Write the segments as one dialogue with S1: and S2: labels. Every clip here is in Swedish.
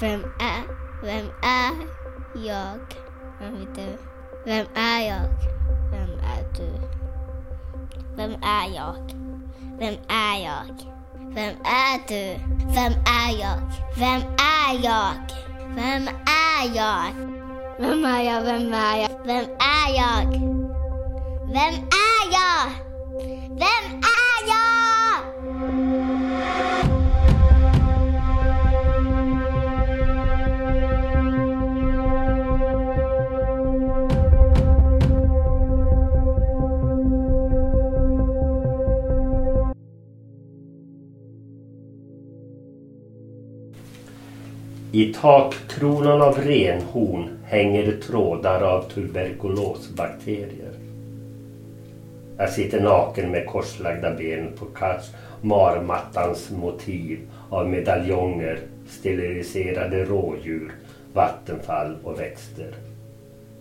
S1: Vem är, vem är jag? Vem är du? Vem är jag? Vem är du? Vem är jag? Vem är jag? Vem är du? Vem är jag? Vem är jag? Vem är jag? Vem är jag? Vem är jag? Vem är jag? Vem är jag? Vem är
S2: I takkronan av renhorn hänger det trådar av tuberkulosbakterier. Jag sitter naken med korslagda ben på marmattans motiv av medaljonger, steriliserade rådjur, vattenfall och växter.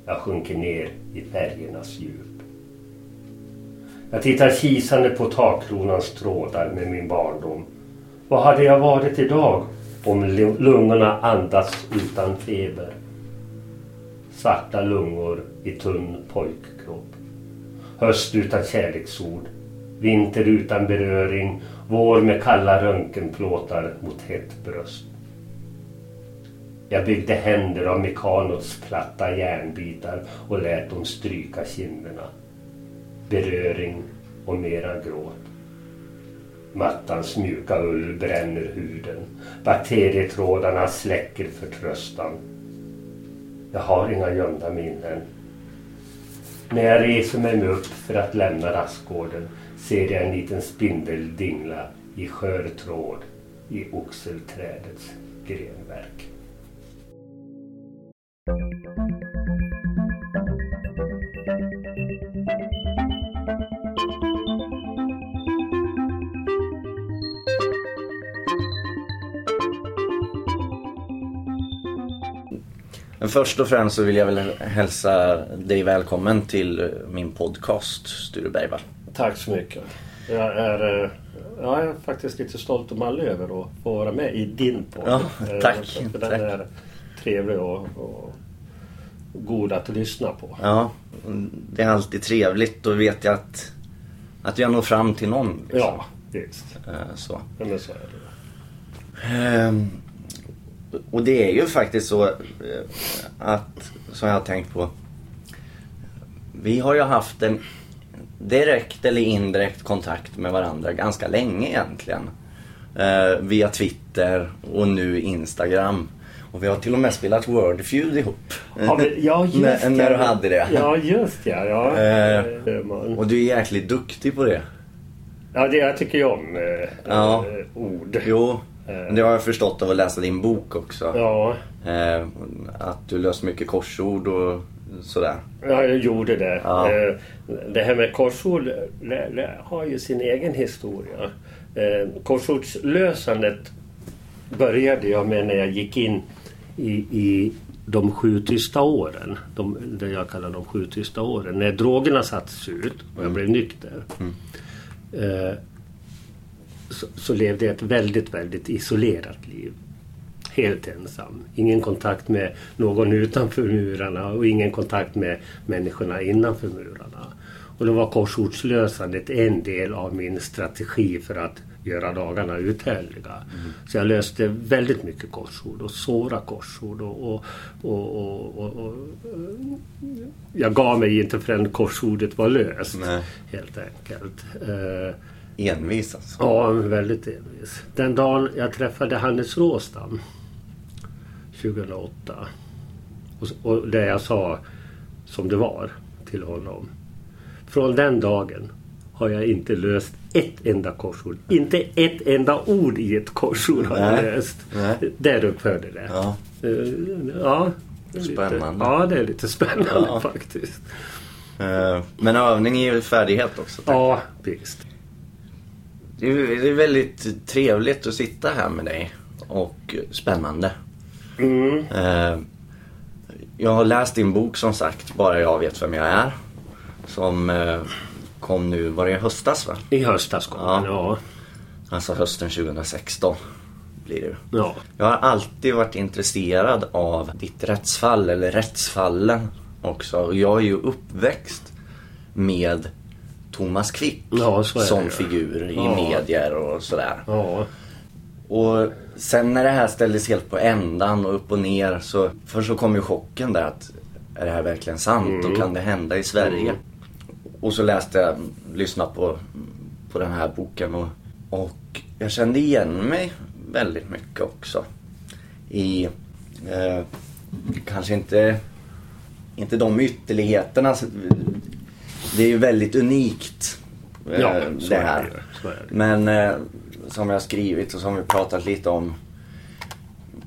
S2: Jag sjunker ner i färgernas djup. Jag tittar kisande på takkronans trådar med min barndom. Vad hade jag varit idag om lungorna andas utan feber? Svarta lungor i tunn pojkkropp. Höst utan kärleksord. Vinter utan beröring. Vår med kalla röntgenplåtar mot hett bröst. Jag byggde händer av Mekanots platta järnbitar och lät dem stryka kinderna. Beröring och mera gråt. Mattans mjuka ull bränner huden. Bakterietrådarna släcker förtröstan. Jag har inga gömda minnen. När jag reser mig upp för att lämna rastgården ser jag en liten spindel dingla i skör tråd i oxelträdets grenverk.
S3: Först och främst så vill jag väl hälsa dig välkommen till min podcast Sture Bergvall.
S2: Tack så mycket. Jag är, eh, jag är faktiskt lite stolt och mallig över att få vara med i din podd.
S3: Ja, tack.
S2: Eh, För den
S3: tack.
S2: är trevlig och, och god att lyssna på.
S3: Ja, det är alltid trevligt. Då vet jag att, att jag når fram till någon. liksom.
S2: Ja, visst.
S3: Eh, Så.
S2: Ja, men så är det.
S3: Och det är ju faktiskt så eh, att, som jag har tänkt på. Vi har ju haft en direkt eller indirekt kontakt med varandra ganska länge egentligen. Eh, via Twitter och nu Instagram. Och vi har till och med spelat Wordfeud ihop.
S2: Ja, men, ja just
S3: när, när du hade det.
S2: Ja, just ja. ja.
S3: Eh, Och du är jäkligt duktig på det.
S2: Ja, det jag tycker ju om eh,
S3: Ja.
S2: eh, ord.
S3: Jo, det har jag förstått av att läsa din bok också.
S2: Ja,
S3: Eh, att du löst mycket korsord och sådär.
S2: ja, jag gjorde det.
S3: Ja.
S2: Eh, Det här med korsord har ju sin egen historia. Eh, Korsordslösandet började jag med när jag gick in i, i de sju tysta åren. De, det jag kallar de sju tysta åren. När drogerna sattes ut och jag blev nykter. Eh, så, så levde jag ett väldigt, väldigt isolerat liv. Helt ensam. Ingen kontakt med någon utanför murarna och ingen kontakt med människorna innanför murarna. Och då var korsordslösandet en del av min strategi för att göra dagarna uthärdliga. Så jag löste väldigt mycket korsord och svåra korsord. Och, och, och, och, och, och, jag gav mig inte förrän korsordet var löst.
S3: Nej.
S2: Helt enkelt.
S3: Envis alltså.
S2: Ja, väldigt envis. Den dagen jag träffade Hannes Råstam 2008 och, och det jag sa som det var till honom. Från den dagen har jag inte löst ett enda korsord. Inte ett enda ord i ett korsord har jag löst.
S3: Nej.
S2: Där upphörde det.
S3: Ja.
S2: Eh, ja det är lite-
S3: Spännande.
S2: Ja, det är lite spännande
S3: Ja.
S2: faktiskt.
S3: Eh, Men övning är ju färdighet också.
S2: Ja, visst.
S3: Det är, väldigt trevligt att sitta här med dig. Och spännande.
S2: Mm.
S3: Eh, Jag har läst din bok som sagt, Bara jag vet vem jag är. Som eh, kom nu, var det i höstas va?
S2: I höstas kom
S3: Ja.
S2: den, ja.
S3: Alltså hösten 2016. blir det.
S2: Ja.
S3: Jag har alltid varit intresserad av ditt rättsfall, eller rättsfallen också. Jag är ju uppväxt med Thomas Quick
S2: Ja,
S3: som figur i
S2: Ja.
S3: medier och sådär.
S2: Ja.
S3: Och sen när det här ställdes helt på ändan och upp och ner så först så kom ju chocken där att är det här verkligen sant
S2: Mm.
S3: och kan det hända i Sverige? Och så läste jag, lyssnade på, på den här boken och, och jag kände igen mig väldigt mycket också. I, eh, kanske inte, inte de ytterligheterna. Det är ju väldigt unikt. eh,
S2: Ja,
S3: det
S2: är
S3: här.
S2: det det.
S3: Men eh, som jag skrivit och som vi pratat lite om.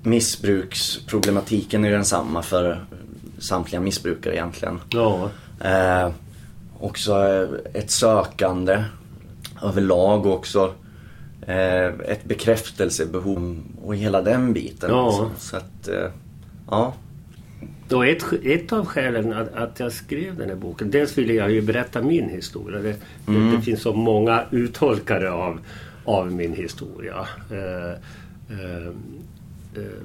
S3: Missbruksproblematiken är ju densamma för samtliga missbrukare egentligen.
S2: Ja.
S3: Eh, också eh, ett sökande överlag också. Eh, ett bekräftelsebehov och hela den biten.
S2: Ja.
S3: Alltså. Så att, eh, ja.
S2: Och ett, ett av skälen att, att jag skrev den här boken, dels ville jag ju berätta min historia. Det, det, det finns så många uttolkare av, av min historia. Eh, eh, eh,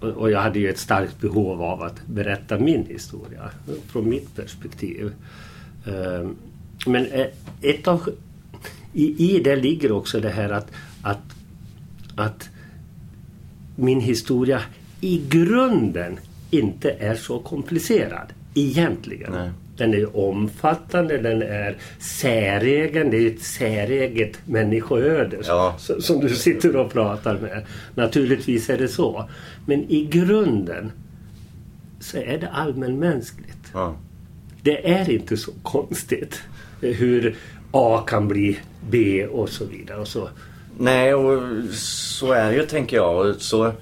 S2: och- och jag hade ju ett starkt behov av att berätta min historia från mitt perspektiv. Eh, men eh, ett av, i, i det ligger också det här att, att, att min historia i grunden inte är så komplicerad egentligen.
S3: Nej.
S2: Den är omfattande, den är säregen, det är ett säreget människoöde
S3: Ja.
S2: som, som du sitter och pratar med. Naturligtvis är det så. Men i grunden så är det allmänmänskligt.
S3: ja.
S2: Det är inte så konstigt hur A kan bli B och så vidare. Och så.
S3: Nej, och så är det ju tänker jag. Så,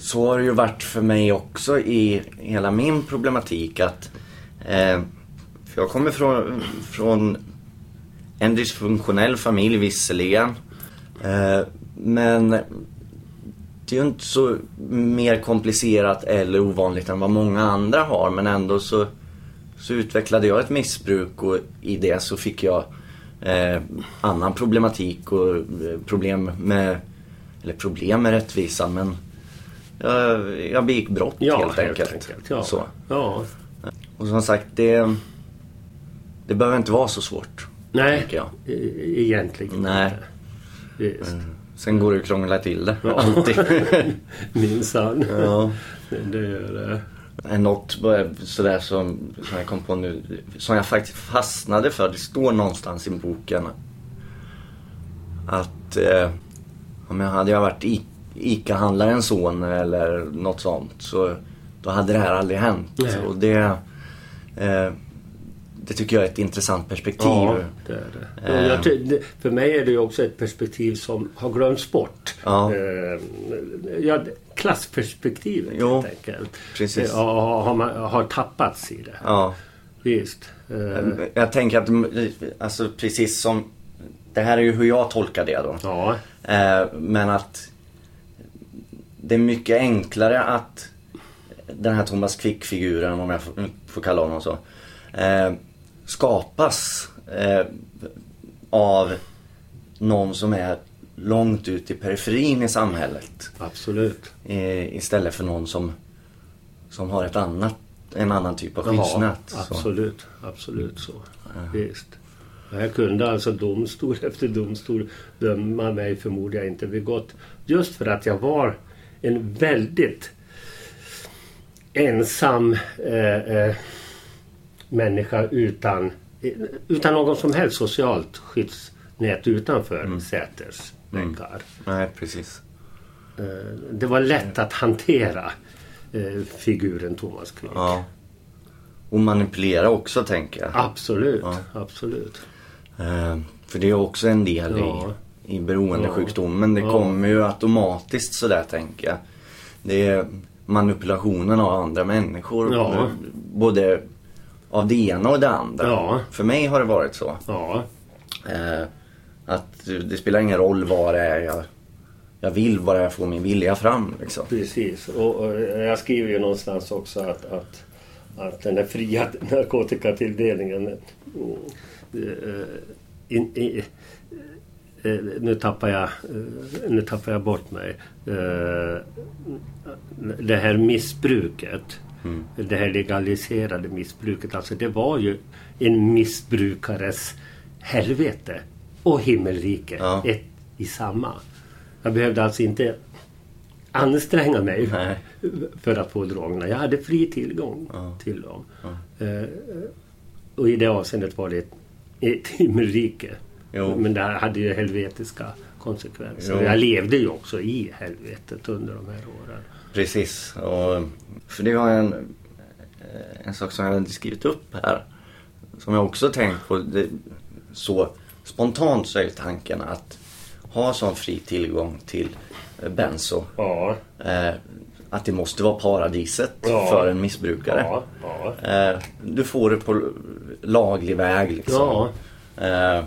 S3: så har det ju varit för mig också i hela min problematik att eh, för jag kommer från, från en dysfunktionell familj visserligen. Eh, men det är ju inte så mer komplicerat eller ovanligt än vad många andra har. Men ändå så, så utvecklade jag ett missbruk och i det så fick jag eh, annan problematik och eh, problem med, eller problem med rättvisan men jag, jag begick brott helt, enkelt.
S2: Ja.
S3: Så.
S2: ja.
S3: Och som sagt, det, det behöver inte vara så svårt.
S2: Nej,
S3: jag.
S2: e- egentligen
S3: Nej.
S2: inte. Visst.
S3: Sen går det att krångla till det.
S2: Ja.
S3: Alltid.
S2: Minsann.
S3: ja.
S2: Det gör det.
S3: är något sådär som, som jag kom på nu, som jag faktiskt fastnade för. Det står någonstans i boken att eh, om jag hade jag varit ICA-handlarens son eller något sånt så då hade det här aldrig hänt.
S2: Nej.
S3: Och det, eh, det tycker jag är ett intressant perspektiv.
S2: Ja, det är det. Jag, för mig är det också ett perspektiv som har glömts bort.
S3: Ja.
S2: Eh, ja, klassperspektivet
S3: Jo,
S2: helt enkelt.
S3: precis.
S2: Ja, har, man, har tappats i det.
S3: Ja.
S2: Visst. Eh,
S3: Jag tänker att, mm, alltså precis som, det här är ju hur jag tolkar det då.
S2: ja.
S3: Eh, men att det är mycket enklare att den här Thomas Quick-figuren, om jag får, kalla honom så, eh, skapas eh, av någon som är långt ut i periferin i samhället.
S2: Absolut.
S3: Eh, istället för någon som, som har ett annat, en annan typ av skyddsnät.
S2: Ja,
S3: Så.
S2: absolut. Absolut så. Visst. Här kunde alltså domstol efter domstol döma mig förmodligen inte begått. Just för att jag var en väldigt ensam eh, eh, människa utan, utan någon som helst socialt skyddsnät utanför
S3: Mm.
S2: Säters väggar.
S3: Nej, precis.
S2: Eh, det var lätt att hantera eh, figuren Thomas Quick.
S3: Ja. Och manipulera också tänker jag.
S2: Absolut,
S3: Ja.
S2: absolut.
S3: För det är också en del
S2: Ja.
S3: i, i beroendesjukdomen. Det
S2: Ja.
S3: kommer ju automatiskt sådär tänker jag. Det är manipulationen av andra människor.
S2: Ja.
S3: eh, Både av det ena och det andra.
S2: Ja.
S3: För mig har det varit så.
S2: Ja,
S3: Eh, att det spelar ingen roll vad det är jag, jag vill, bara jag får min vilja fram. Liksom.
S2: precis. Och, och jag skriver ju någonstans också att, att, att den här fria narkotikatilldelningen mm, eh, in, i, eh, nu, tappar jag, eh, nu tappar jag bort mig. Eh, det här missbruket.
S3: Mm.
S2: Det här legaliserade missbruket. Alltså det var ju en missbrukares helvete och himmelrike.
S3: Ja.
S2: Ett i samma. Jag behövde alltså inte anstränga mig
S3: Nej.
S2: för att få drogerna. Jag hade fri tillgång
S3: Ja.
S2: till dem.
S3: Ja.
S2: Eh, och i det avseendet var det ett, ett himmelrike.
S3: Jo.
S2: Men det hade ju helvetiska konsekvenser.
S3: Jo.
S2: Jag levde ju också i helvetet under de här åren.
S3: Precis. Och, för det var en, en sak som jag hade skrivit upp här. Som jag också tänkt på. Det, så spontant så är ju tanken att ha sån fri tillgång till eh, benzo.
S2: Ja,
S3: Eh, att det måste vara paradiset
S2: Ja.
S3: för en missbrukare.
S2: ja, ja.
S3: Eh, du får det på laglig väg liksom.
S2: Ja,
S3: Eh,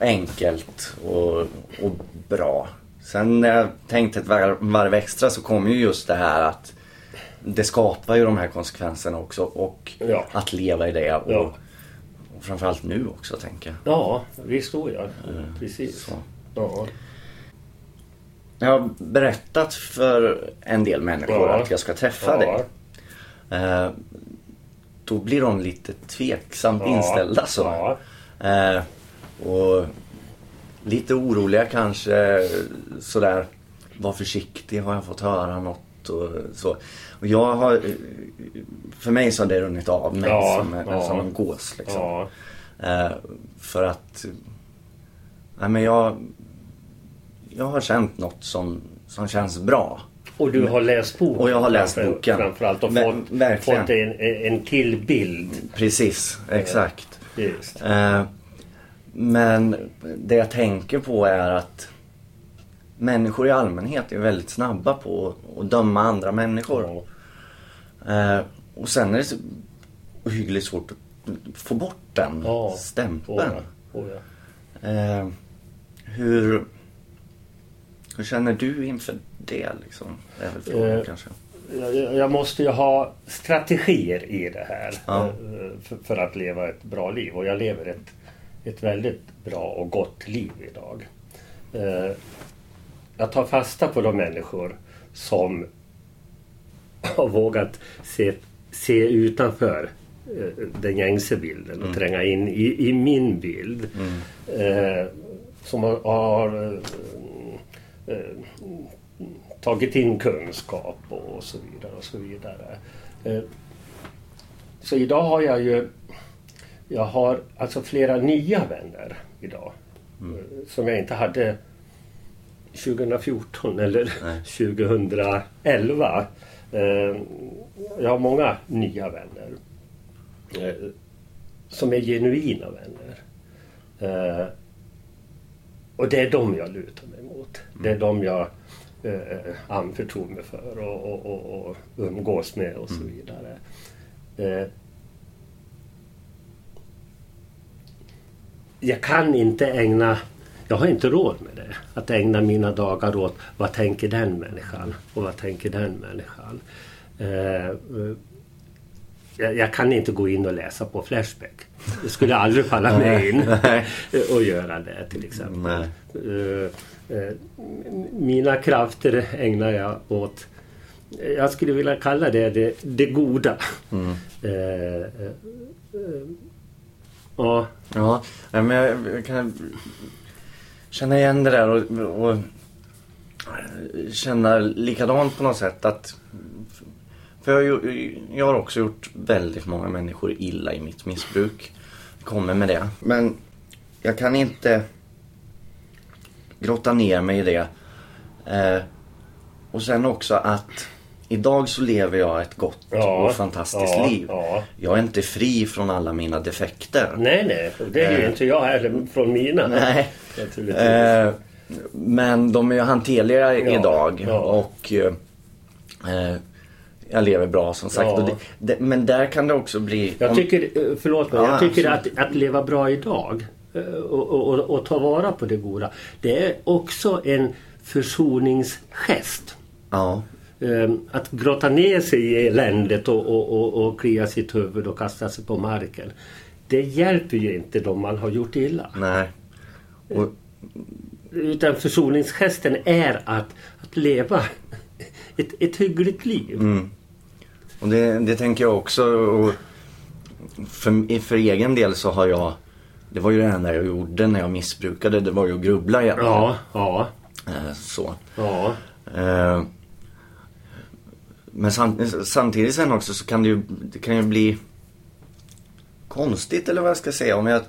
S3: enkelt och, och bra. Sen när jag tänkte ett varv, varv extra så kom ju just det här att det skapar ju de här konsekvenserna också och
S2: Ja.
S3: att leva i det. Och,
S2: Ja.
S3: och framförallt nu också tänker jag.
S2: ja visst står jag. Precis.
S3: Så.
S2: Ja.
S3: Jag har berättat för en del människor
S2: Ja.
S3: att jag ska träffa dig. Eh, då blir de lite tveksamt inställda så.
S2: Ja.
S3: Eh, och lite oroliga kanske sådär. Var försiktig har jag fått höra något och så. Och jag har, eh, för mig så har det runnit av mig
S2: Ja,
S3: som, en,
S2: ja.
S3: som en gås liksom.
S2: Ja.
S3: Eh, för att, nej men jag, jag har känt något som, som känns bra.
S2: Och du har läst boken.
S3: Och jag har läst
S2: framför-
S3: boken.
S2: Framförallt och
S3: Ver-
S2: fått,
S3: verkligen.
S2: fått en, en till bild.
S3: Precis, exakt.
S2: Just.
S3: Eh, men det jag tänker på är att människor i allmänhet är väldigt snabba på att döma andra människor.
S2: Ja.
S3: Eh, och sen är det så ohyggligt svårt att få bort den
S2: Ja. Oh,
S3: stämpeln.
S2: ja. Oh, ja.
S3: Eh, hur, hur känner du inför det liksom? Det är väl frågan
S2: Eh,
S3: kanske.
S2: Jag, jag måste ju ha strategier i det här eh, för, för att leva ett bra liv. Och jag lever ett, ett väldigt bra och gott liv idag. Eh, Jag tar fasta på de människor som har vågat se, se utanför eh, den gängse bilden och tränga in i, i min bild. Eh, som har, har eh, eh, tagit in kunskap och så vidare. och så vidare. Eh, Så idag har jag ju jag har alltså flera nya vänner idag. eh, Som jag inte hade 2014 eller
S3: Nej.
S2: 2011. Eh, Jag har många nya vänner. eh, Som är genuina vänner. Och det är dem jag lutar mig mot. Det är dem jag anförtror mig för och, och, och, och umgås med och så vidare. Jag kan inte ägna, jag har inte råd med det, att ägna mina dagar åt vad tänker den människan och vad tänker den människan. Eh, eh, jag, jag kan inte gå in och läsa på Flashback. Det skulle aldrig falla mig in att göra det till exempel. Eh, eh, mina krafter ägnar jag åt jag skulle vilja kalla det det, det goda.
S3: Mm.
S2: Ja,
S3: Ja, men jag, jag kan känna igen det där och, och känna likadant på något sätt att för jag, har jag har också gjort väldigt många människor illa i mitt missbruk. Jag Kommer med det. Men jag kan inte grotta ner mig i det. Eh, och sen också att idag så lever jag ett gott
S2: Ja,
S3: och fantastiskt
S2: ja,
S3: liv.
S2: ja.
S3: Jag är inte fri från alla mina defekter.
S2: nej nej, det är ju
S3: Eh.
S2: inte jag heller från mina.
S3: Nej. Eh, men de är ju hanterliga idag och eh, jag lever bra som sagt.
S2: Ja.
S3: Det, det, men där kan det också bli...
S2: Jag tycker, eh, förlåt mig,
S3: Ja,
S2: jag tycker att, att leva bra idag eh, och, och, och, och ta vara på det goda. Det är också en försoningsgest.
S3: Ja,
S2: Eh, Att grotta ner sig i eländet och, och, och, och klia sitt huvud och kasta sig på marken. Det hjälper ju inte de man har gjort illa.
S3: nej. Och
S2: utan försoningsgesten är att, att leva ett, ett hyggligt liv.
S3: Mm. Och det, det tänker jag också. Och för, för egen del så har jag... Det var ju det enda jag gjorde när jag missbrukade. Det var ju att grubbla igen.
S2: Ja, ja,
S3: Eh, Så.
S2: ja.
S3: Men sam, samtidigt sen också så kan det ju, det kan ju bli konstigt eller vad jag ska säga om jag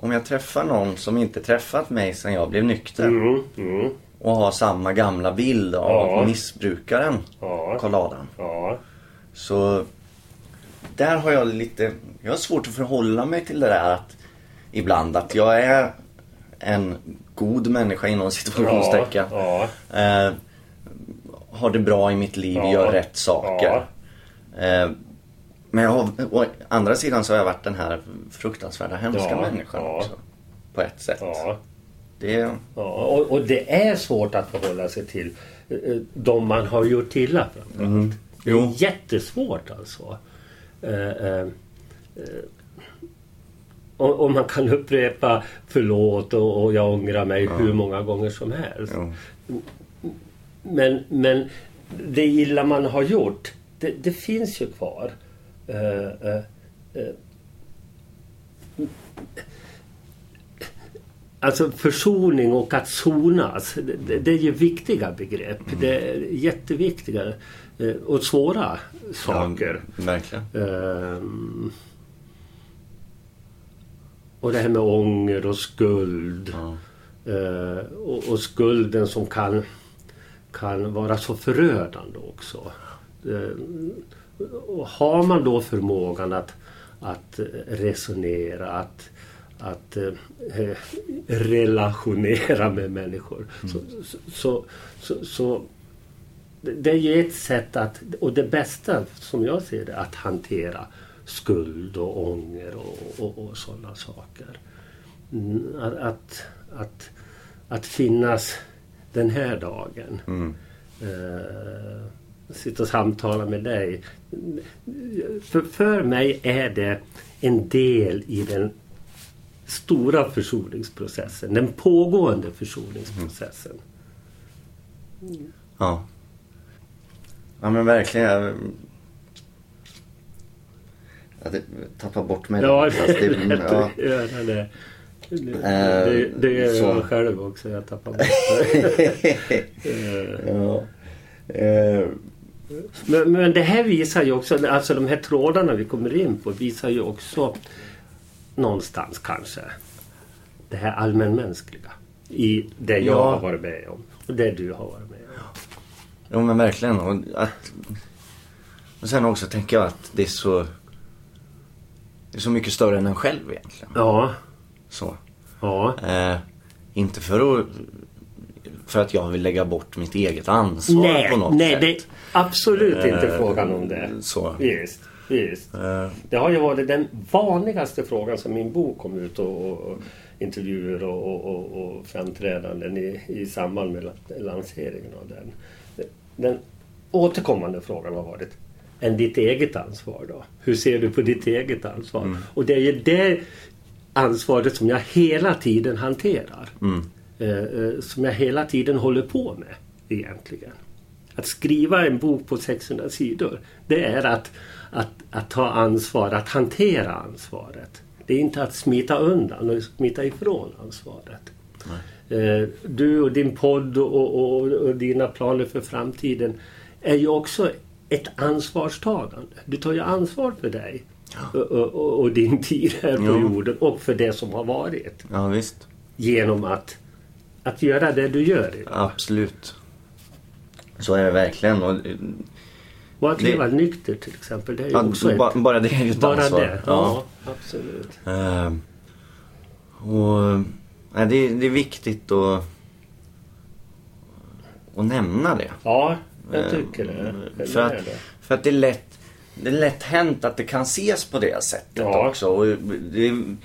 S3: om jag träffar någon som inte träffat mig sen jag blev nykter
S2: Mm, mm,
S3: och har samma gamla bild av
S2: Ja.
S3: missbrukaren
S2: ja,
S3: Karl-Adam.
S2: ja.
S3: Så där har jag lite, jag har svårt att förhålla mig till det där att ibland att jag är en god människa inom situationstecken.
S2: Ja,
S3: Eh, har det bra i mitt liv,
S2: Ja.
S3: gör rätt saker. Eh, men jag har, å andra sidan så har jag varit den här fruktansvärda hemska
S2: Ja,
S3: människan
S2: ja.
S3: också. På ett sätt.
S2: ja.
S3: Det,
S2: Ja, och, och det är svårt att förhålla sig till eh, de man har gjort illa framförallt.
S3: Mm.
S2: Det är jättesvårt alltså. Eh, eh, eh, och, och man kan upprepa förlåt och, och jag ångrar mig hur många gånger som helst.
S3: jo.
S2: Men, men det illa man har gjort, det, det finns ju kvar. Eh, eh, eh. Alltså försoning och att sonas, det, det- är ju viktiga begrepp. Det är jätteviktiga och svåra saker.
S3: Ja, verkligen.
S2: Och det här med ånger och skuld.
S3: Ja.
S2: Och, och skulden som kan, kan vara så förödande också. Eh, har man då förmågan att, att resonera, att, att eh, relationera med människor. Så, så, så, så det är ju ett sätt att, och det bästa som jag ser det, att hantera skuld och ånger och, och, och sådana saker. Mm, att, att, att, att finnas den här dagen.
S3: Mm.
S2: Eh, sitta och samtala med dig. För, för mig är det en del i den stora försoningsprocessen. Den pågående försoningsprocessen.
S3: Ja. Ja men verkligen. Jag, jag tappar bort mig.
S2: Ja,
S3: det,
S2: det lätt
S3: ja.
S2: Det. Det,
S3: Eh,
S2: det, det gör
S3: så.
S2: jag själv också. Jag tappar bort det.
S3: Ja. Eh,
S2: men, men det här visar ju också, alltså de här trådarna vi kommer in på visar ju också någonstans kanske det här allmänmänskliga i det jag
S3: Ja.
S2: har varit med om och det du har varit med om.
S3: Jo men verkligen. Och, att, och sen också tänker jag att det är så... Det är så mycket större än en själv egentligen.
S2: Ja,
S3: Så.
S2: ja,
S3: Eh, inte för att... För att jag vill lägga bort mitt eget ansvar
S2: nej,
S3: på något
S2: nej
S3: sätt.
S2: det är absolut inte
S3: Eh,
S2: frågan om det.
S3: Så.
S2: Visst, visst.
S3: Eh,
S2: Det har ju varit den vanligaste frågan som min bok kom ut och, och, och intervjuer och, och, och, och framträdanden i, i samband med la- lanseringen av den. Den återkommande frågan har varit än ditt eget ansvar då? Hur ser du på ditt eget ansvar? Och det är ju det ansvaret som jag hela tiden hanterar. Eh, eh, som jag hela tiden håller på med egentligen. Att skriva en bok på 600 sidor det är att, att, att ta ansvar, att hantera ansvaret. Det är inte att smita undan och smita ifrån ansvaret. Eh, Du och din podd och, och, och dina planer för framtiden är ju också ett ansvarstagande. Du tar ju ansvar för dig och, och, och din tid här på
S3: Ja.
S2: jorden och för det som har varit.
S3: ja visst.
S2: Genom att, att göra det du gör idag.
S3: Absolut. Så är det verkligen. Och,
S2: Och att
S3: Det-
S2: leva nykter till exempel. Det är
S3: ja,
S2: också ett...
S3: ba, bara det är ju ett
S2: Bara
S3: ansvar.
S2: det. Ja, absolut.
S3: Eh, och, nej, det, är- det är viktigt att, att nämna det.
S2: Ja, jag
S3: Eh,
S2: tycker det. Jag
S3: För att,
S2: det.
S3: för att det är lätt det är lätt hänt att det kan ses på det sättet
S2: Ja.
S3: också. Och det är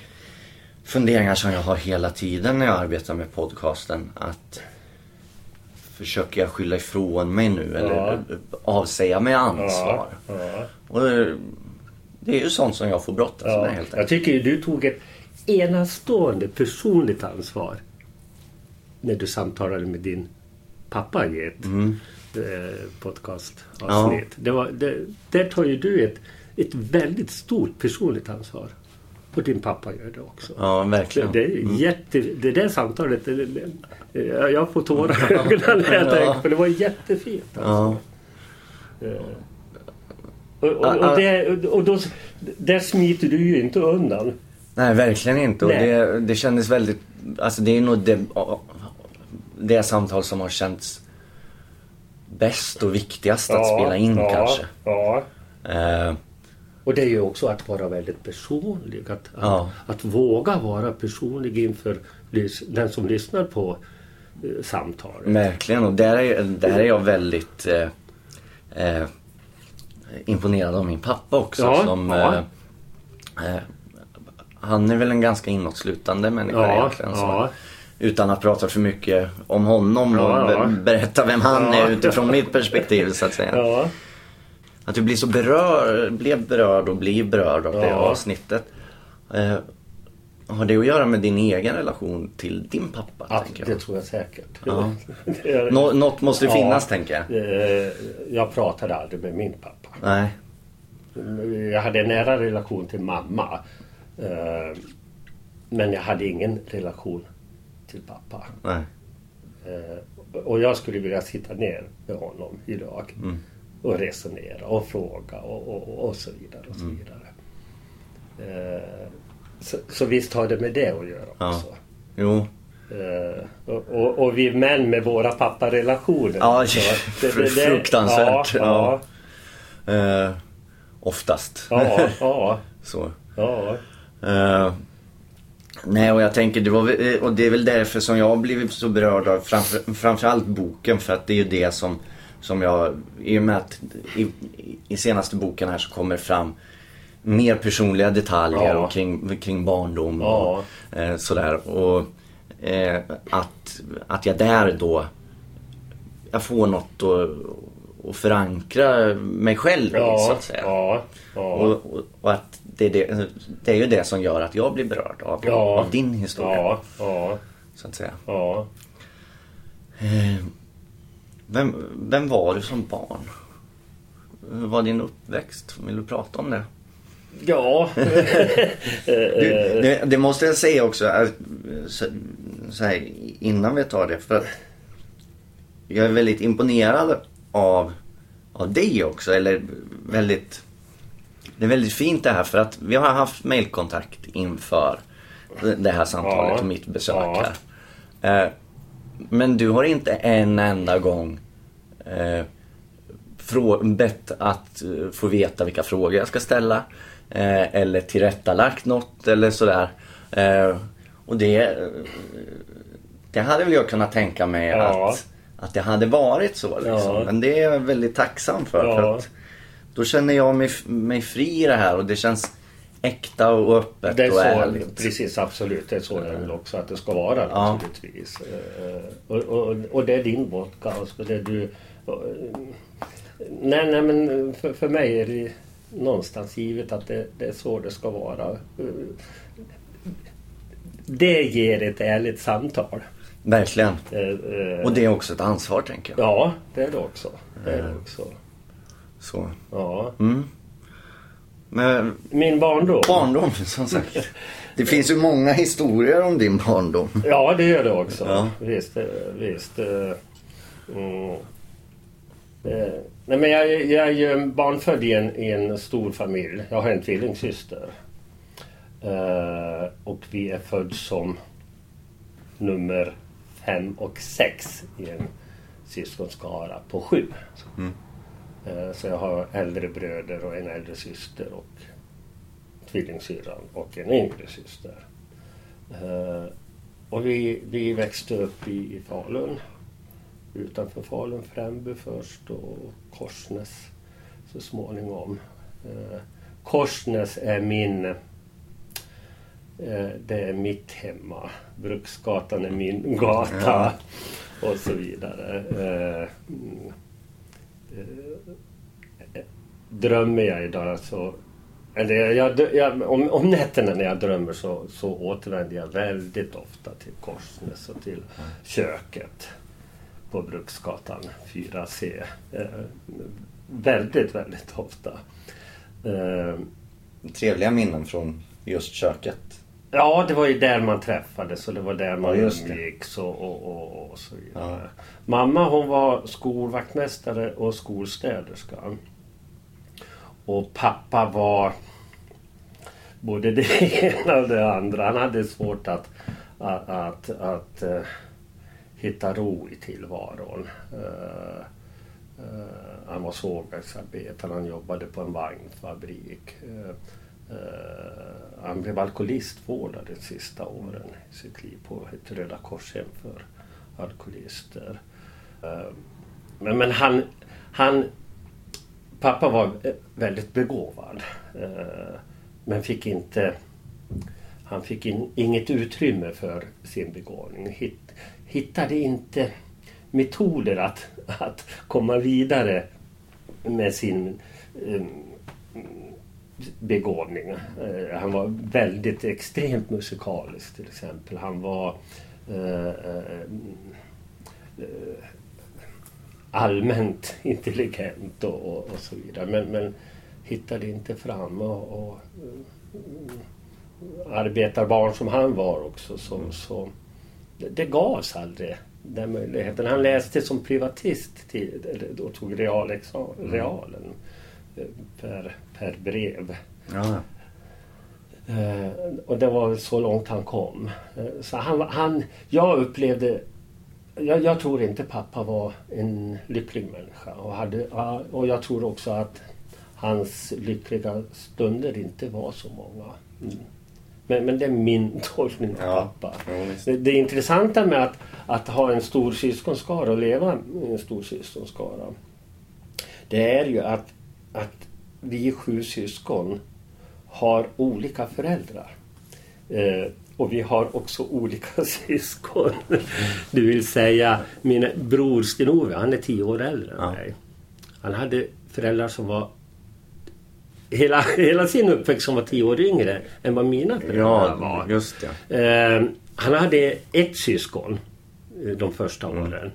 S3: funderingar som jag har hela tiden när jag arbetar med podcasten. Att försöker jag skylla ifrån mig nu eller
S2: Ja.
S3: avsäga mig ansvar?
S2: Ja.
S3: Och det är ju sånt som jag får brottas med helt
S2: jag
S3: enkelt.
S2: tycker ju du tog ett enastående personligt ansvar när du samtalade med din pappa i ett
S3: Mm.
S2: Podcastavsnitt. Det var, det, där tar ju du ett, ett väldigt stort personligt ansvar. Och din pappa gör det också.
S3: Ja, verkligen.
S2: Det, är jätte, det där samtalet, det, jag får tårar i ögonen när jag
S3: Ja.
S2: tänker på det. var jättefint. Alltså.
S3: Ja.
S2: Eh, Och, och, och, det, och då, där smiter du ju inte undan.
S3: Nej, verkligen inte. Och
S2: Nej.
S3: det, det kändes väldigt... Alltså det är nog det, det samtal som har känts bäst och viktigast att spela in
S2: ja,
S3: kanske.
S2: Ja.
S3: Eh,
S2: Och det är ju också att vara väldigt personlig. Att,
S3: Ja.
S2: att, att våga vara personlig inför den som lyssnar på eh, samtalet.
S3: verkligen. Och där är, där är jag väldigt eh, eh, imponerad av min pappa också.
S2: Ja,
S3: som,
S2: ja.
S3: eh, eh, han är väl en ganska inåtslutande människa
S2: Ja,
S3: egentligen. Så,
S2: ja.
S3: Utan att prata för mycket om honom och
S2: Ja, ja.
S3: be- berätta vem han
S2: Ja.
S3: är utifrån mitt perspektiv så att säga.
S2: Ja.
S3: Att du blir så berörd, blev berörd och blir berörd av det
S2: Ja.
S3: avsnittet. Eh, har det att göra med din egen relation till din pappa? Tänker
S2: det
S3: jag?
S2: tror jag säkert.
S3: Ja.
S2: Är-
S3: Nå- något måste
S2: Ja.
S3: finnas tänker jag.
S2: Eh, Jag pratade aldrig med min pappa.
S3: Nej.
S2: Jag hade en nära relation till mamma. eh, Men jag hade ingen relation till pappa.
S3: Nej.
S2: Eh, Och jag skulle vilja sitta ner med honom idag.
S3: Mm.
S2: Och resonera och fråga och, och, och så vidare. Och så
S3: Mm.
S2: vidare. Eh, Så, så visst har det med det att göra
S3: Ja.
S2: också.
S3: Jo.
S2: Eh, och, och, och vi män med våra papparelationer.
S3: Ja,
S2: Så
S3: fruktansvärt.
S2: Ja, ja,
S3: Eh, oftast.
S2: ja, ja,
S3: så.
S2: ja,
S3: Eh, nej och jag tänker det var, väl- och det är väl därför som jag har blivit så berörd av framför, framförallt boken för att det är ju det som, som jag, i och med att i, i senaste boken här så kommer fram mer personliga detaljer
S2: Ja.
S3: och kring, kring barndom
S2: Ja.
S3: och eh, sådär. Och eh, att, att jag där då, jag får något att, att förankra mig själv i så
S2: ja,
S3: att säga.
S2: ja, ja.
S3: Och, och, och att det är, det, det är ju det som gör att jag blir berörd av,
S2: Ja.
S3: av din historia.
S2: Ja, ja,
S3: Så att säga.
S2: ja.
S3: Eh, Vem, vem var du som barn? Hur var din uppväxt? Vill du prata om det?
S2: Ja.
S3: Du, det, det måste jag säga också eh, så, så här, innan vi tar det. För att jag är väldigt imponerad av, av dig också. Eller väldigt, det är väldigt fint det här för att vi har haft mailkontakt inför det här samtalet och mitt besök
S2: Ja.
S3: här. Eh, Men du har inte en enda gång eh, bett att eh, få veta vilka frågor jag ska ställa. Eller tillrättalagt något eller sådär. Och det, det hade väl jag kunnat tänka mig
S2: Ja.
S3: att, att det hade varit så. Liksom.
S2: Ja.
S3: Men det är jag väldigt tacksam för. För att då känner jag mig, mig fri i det här och det känns äkta och öppet
S2: Det är
S3: och
S2: så,
S3: ärligt.
S2: precis absolut. Det är så jag vill också att det ska vara
S3: Ja.
S2: naturligtvis. Eh, Och, och, och det är din podcast och det är du... och, eh, Nej, nej men för, för mig är det någonstans givet att det, det är så det ska vara. Eh, Det ger ett ärligt samtal.
S3: Verkligen. Och det är också ett ansvar tänker jag.
S2: Ja, det är det också. Det är det också.
S3: Så.
S2: Ja.
S3: Mm. Men
S2: Min barndom.
S3: barndom som sagt. Det finns ju många historier om din barndom.
S2: Ja, det gör det också.
S3: Ja.
S2: Visst. eh, visst eh, mm. Eh, Nej, men jag, jag är ju barnfödd i en, i en stor familj. Jag har en tvillingsyster. Eh, och vi är född som nummer fem och sex i en syskonskara på sju. Eh, så jag har äldre bröder och en äldre syster och tvillingsyrran och en yngre syster. Eh, och vi, vi växte upp i, i Falun. Utanför Falun, Främby först och Korsnäs så småningom. Eh, Korsnäs är min... Eh, det är mitt hemma. Bruksgatan är min gata. Och så vidare. Eh, drömmer jag idag så Eller jag, jag, jag, om, om nätterna när jag drömmer så, så återvänder jag väldigt ofta till Korsnäs och till köket på Bruksgatan 4C. Eh, väldigt, väldigt ofta. Eh,
S3: Trevliga minnen från just köket
S2: ja, det var ju där man träffades och det var där man
S3: Ja,
S2: umgicks och, och, och, och så vidare.
S3: Ja.
S2: Mamma hon var skolvaktmästare och skolstäderska. Och pappa var både det ena och det andra. Han hade svårt att, att, att, att eh, hitta ro i tillvaron. Eh, eh, han var sågverksarbetare, han jobbade på en vagnfabrik. Uh, han blev alkoholistvårdad de sista åren i sitt liv på ett Röda Korshem för alkoholister. Uh, men, men han, han... Pappa var eh, väldigt begåvad. Men fick inte... Han fick in, inget utrymme för sin begåvning. Hitt, hittade inte metoder att, att komma vidare med sin begåvning. Eh, han var väldigt extremt musikalisk till exempel. Han var eh, eh, allmänt intelligent och, och, och så vidare. Men, men hittade inte fram. Och, och arbetarbarn som han var också så, så det, det gavs aldrig den möjligheten. Han läste som privatist till, eller då tog realexamen, realen eh, per, per brev.
S3: Ja.
S2: Eh, och det var så långt han kom. Eh, så han, han, jag upplevde... Jag, jag tror inte pappa var en lycklig människa. Och, hade, och jag tror också att hans lyckliga stunder inte var så många. Mm. Men, men det är min tolkning av
S3: Ja,
S2: pappa. Det, det intressanta med att, att ha en stor syskonskara och leva i en stor syskonskara. Det är ju att, att vi sju syskon har olika föräldrar. Eh, och vi har också olika syskon. Det vill säga, min bror Sten-Ove, han är tio år äldre än mig. Han hade föräldrar som var hela, hela sin uppväxt som var tio år yngre än vad mina föräldrar
S3: Ja,
S2: var.
S3: just det.
S2: Eh, han hade ett syskon eh, de första
S3: Mm.
S2: åren.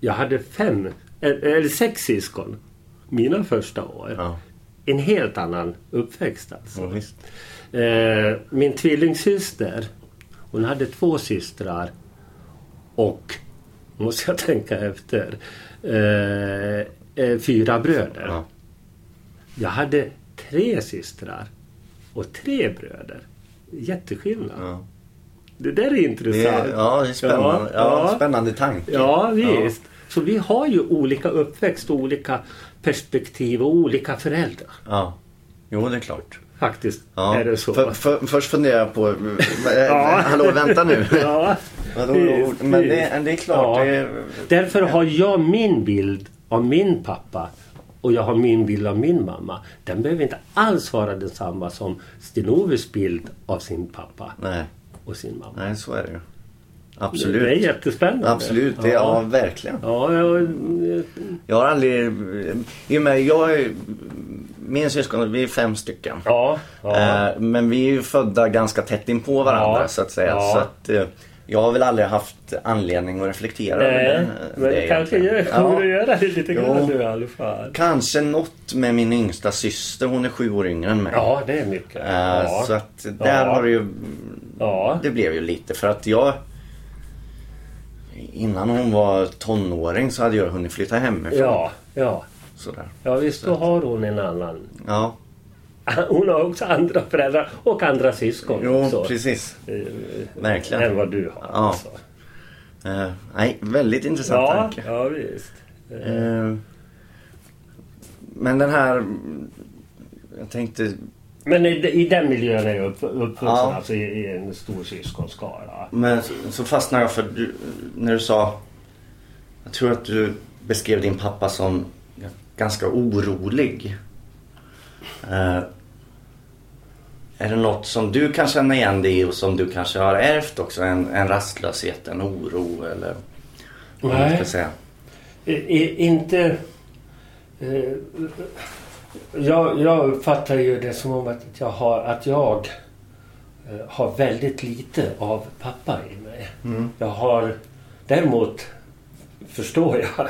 S2: Jag hade fem, eh, eller sex syskon mina första år.
S3: Ja,
S2: En helt annan uppväxt alltså.
S3: ja.
S2: Eh, min tvillingsyster, hon hade två systrar och, måste jag tänka efter, eh, eh, fyra bröder.
S3: Ja.
S2: Jag hade tre systrar och tre bröder. Jätteskillnad.
S3: Ja.
S2: Det där är
S3: Det
S2: intressant.
S3: är, ja, det är spännande. Ja, spännande tanke.
S2: Ja, visst. Så vi har ju olika uppväxt, olika perspektiv och olika föräldrar.
S3: Ja. Jo, det är klart.
S2: Faktiskt
S3: Ja.
S2: är det så.
S3: För, för, först funderar jag på...
S2: Ja.
S3: Hallå, vänta nu.
S2: Ja,
S3: Men det, det är klart.
S2: Ja.
S3: Det är,
S2: Därför har jag min bild av min pappa och jag har min bild av min mamma. Den behöver inte alls vara densamma som Stenoves bild av sin pappa
S3: nej,
S2: och sin mamma.
S3: nej, så är det ju.
S2: Det är
S3: Absolut.
S2: jättespännande.
S3: Absolut. Det, ja. verkligen.
S2: Ja, ja,
S3: Jag har aldrig... I och med, jag är, min syskon, vi är fem stycken.
S2: ja, ja.
S3: Eh, Men vi är ju födda ganska tätt in på varandra
S2: Ja.
S3: så att säga.
S2: Ja.
S3: Så att, eh, jag har väl aldrig haft anledning att reflektera
S2: Nej,
S3: över det.
S2: men
S3: det
S2: kanske gör, kommer du
S3: ja.
S2: göra det lite grann nu i alla fall.
S3: Kanske något med min yngsta syster. Hon är sju år yngre än mig.
S2: Ja, det är mycket.
S3: Eh,
S2: Ja.
S3: Så att där
S2: Ja.
S3: har det ju...
S2: ja.
S3: Det blev ju lite för att jag... Innan hon var tonåring så hade jag hunnit flytta hemifrån.
S2: Ja, ja.
S3: Sådär.
S2: Ja, visst då har hon en annan.
S3: Ja,
S2: Hon har också andra föräldrar och andra syskon
S3: jo
S2: också.
S3: precis.
S2: Eh,
S3: Verkligen.
S2: Än vad du har.
S3: Ja.
S2: Alltså.
S3: Eh, nej, väldigt intressant
S2: Ja,
S3: tanke.
S2: ja, visst.
S3: Eh, men den här... Jag tänkte...
S2: Men i, i den miljön är jag upp, uppvuxen,
S3: Ja.
S2: alltså i, i en stor syskonskara.
S3: Men så, så fastnade jag för du, när du sa... Jag tror att du beskrev din pappa som ganska orolig. Eh, är det något som du kan känna igen dig i och som du kanske har ärvt också? En, en rastlöshet, en oro eller vad man ska säga?
S2: I, inte... Eh, jag, jag uppfattar ju det som om att jag har, att jag eh, har väldigt lite av pappa i mig.
S3: Mm.
S2: Jag har däremot förstår jag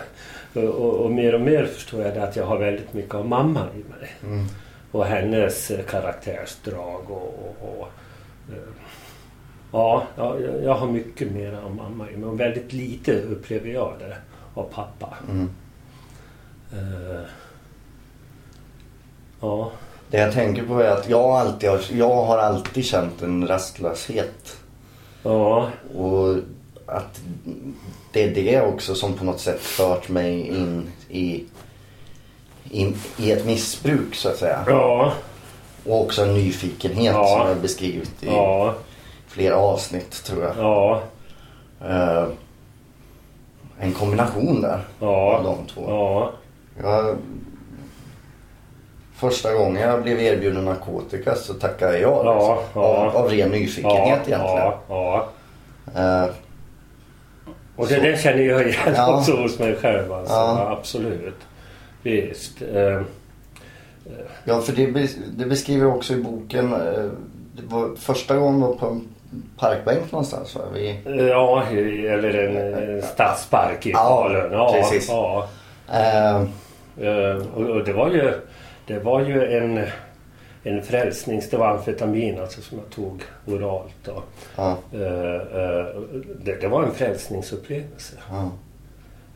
S2: och, och mer och mer förstår jag det att jag har väldigt mycket av mamma i mig.
S3: Mm.
S2: Och hennes eh, karaktärsdrag och, och, och eh, ja, ja, jag- jag har mycket mer av mamma i mig och väldigt lite upplever jag det av pappa.
S3: Mm.
S2: Eh, ja,
S3: Det jag tänker på är att jag alltid har, jag har alltid känt en rastlöshet.
S2: ja,
S3: Och att det är det också som på något sätt fört mig in i, in, i ett missbruk så att säga.
S2: ja,
S3: Och också en nyfikenhet
S2: Ja.
S3: som jag beskrivit i
S2: ja,
S3: flera avsnitt tror jag.
S2: ja,
S3: Eh, en kombination där
S2: ja,
S3: av de två.
S2: ja,
S3: Jag, första gången jag blev erbjuden narkotika så tackade jag ja. Liksom.
S2: ja.
S3: Av, av ren nyfikenhet
S2: ja,
S3: egentligen.
S2: ja.
S3: Eh,
S2: Och det
S3: Så-
S2: där känner jag igen
S3: Ja.
S2: också hos mig själv. Alltså. Absolut. Visst. Eh,
S3: Ja, för det, det beskriver jag också i boken. eh, Det var första gången var på en parkbänk någonstans va? Vi,
S2: Ja, eller en stadspark i Falun. Ja,
S3: precis.
S2: Ja.
S3: Eh,
S2: Och, och det var ju, det var ju en, en frälsnings... Det var amfetamin alltså, som jag tog oralt. Då.
S3: ja,
S2: Eh, eh, Det, det var en frälsningsupplevelse.
S3: ja,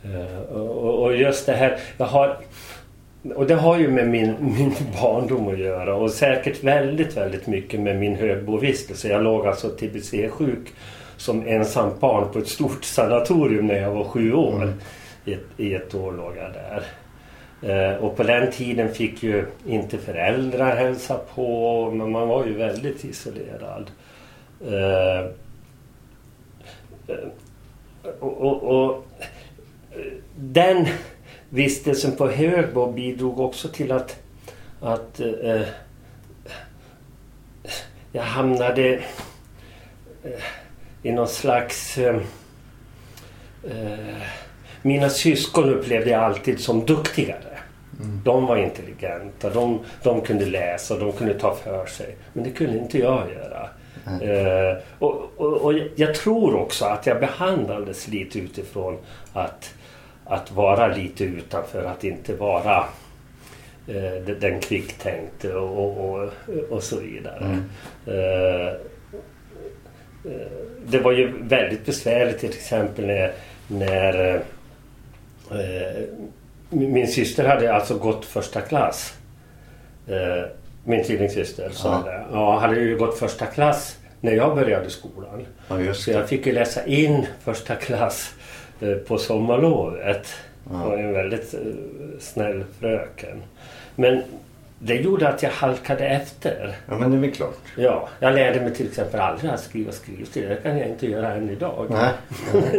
S2: Eh, Och, och just det här, jag har... Och det har ju med min, min barndom att göra och säkert väldigt, väldigt mycket med min högbovistelse. Jag låg alltså tbc-sjuk som ensamt barn på ett stort sanatorium när jag var sju år.
S3: Mm.
S2: I, ett, I ett år låg jag där. Eh, och på den tiden fick ju inte föräldrar hälsa på men man var ju väldigt isolerad. Eh, eh, och, och, och den vistelsen på Högbo bidrog också till att, att eh, jag hamnade eh, i någon slags... Eh, mina syskon upplevde jag alltid som duktigare. De var intelligenta, de, de kunde läsa och de kunde ta för sig. Men det kunde inte jag göra. Eh, och, och, och jag tror också att jag behandlades lite utifrån att, att vara lite utanför, att inte vara eh, den- kvicktänkte och, och, och så vidare. Eh, eh, det var ju väldigt besvärligt till exempel när, när eh, min syster hade alltså gått första klass. Eh, min tvillingsyster sa
S3: Ja.
S2: det. Ja, hade ju gått första klass när jag började skolan.
S3: ja,
S2: Så jag fick ju läsa in första klass eh, på sommarlovet.
S3: Ja.
S2: Det var en väldigt eh, snäll fröken. Men det gjorde att jag halkade efter.
S3: Ja, men det är väl klart.
S2: Ja, jag lärde mig till exempel aldrig att skriva skrivstil. Det kan jag inte göra än idag.
S3: Nej.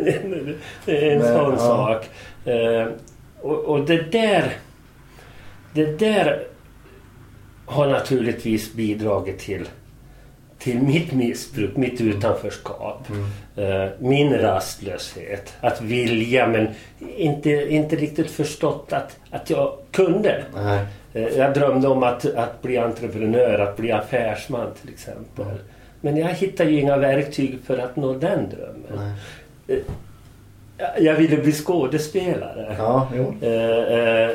S2: det är en
S3: Men,
S2: sån
S3: ja.
S2: sak. Eh, och, och det där... Det där har naturligtvis bidragit till, till mitt missbruk, mitt utanförskap. Eh, min rastlöshet. Att vilja men inte, inte riktigt förstått att, att jag kunde.
S3: Nej.
S2: Eh, Jag drömde om att, att bli entreprenör, att bli affärsman till exempel. Men jag hittade ju inga verktyg för att nå den drömmen.
S3: Nej.
S2: Jag- ville bli skådespelare.
S3: Ja.
S2: Eh, eh,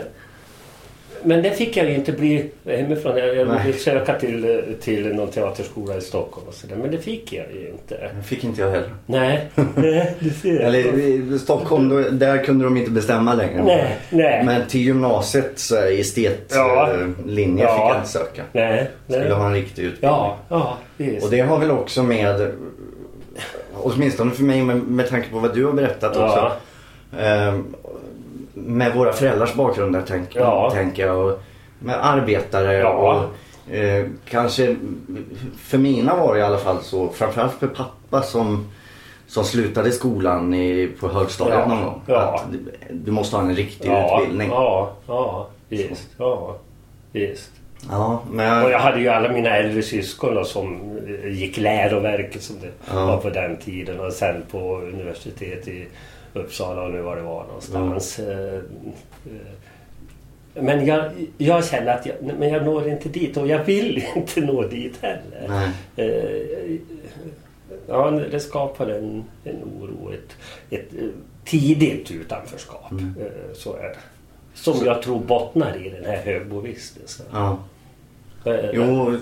S2: men det fick jag ju inte bli hemifrån. Jag, jag ville söka till, till någon teaterskola i Stockholm och sådär. Men det fick jag ju inte.
S3: Det fick inte jag heller.
S2: Nej, nej du ser.
S3: Eller i Stockholm, då, där kunde de inte bestämma längre.
S2: Nej, nej.
S3: Men till gymnasiet så är
S2: Ja.
S3: fick jag inte söka.
S2: Nej, nej.
S3: Skulle ha en riktig utbildning.
S2: Ja, ja, visst.
S3: Och det har väl också med, åtminstone för mig med, med tanke på vad du har berättat också.
S2: Ja.
S3: Ehm, med våra föräldrars bakgrunder tänk,
S2: Ja.
S3: tänker jag. Och med arbetare
S2: Ja.
S3: och eh, kanske för mina var det i alla fall så. Framförallt för pappa som, som slutade skolan i, på högstadiet
S2: Ja.
S3: någon gång. Att du, måste ha en riktig
S2: ja,
S3: utbildning.
S2: Ja, ja, visst. Ja, visst.
S3: Ja, men...
S2: Och jag hade ju alla mina äldre syskon som eh, gick läroverket som det
S3: Ja.
S2: var på den tiden och sen på universitet i Uppsala och nu var det var någonstans. Eh, men jag, jag känner att jag, men jag når inte dit och jag vill inte nå dit heller.
S3: Nej.
S2: Ja, det skapar en, en oro, ett, ett tidigt utanförskap.
S3: Mm.
S2: Så är det. Som jag tror bottnar i den här högbovistelsen.
S3: Ja.
S2: Eh,
S3: Jo,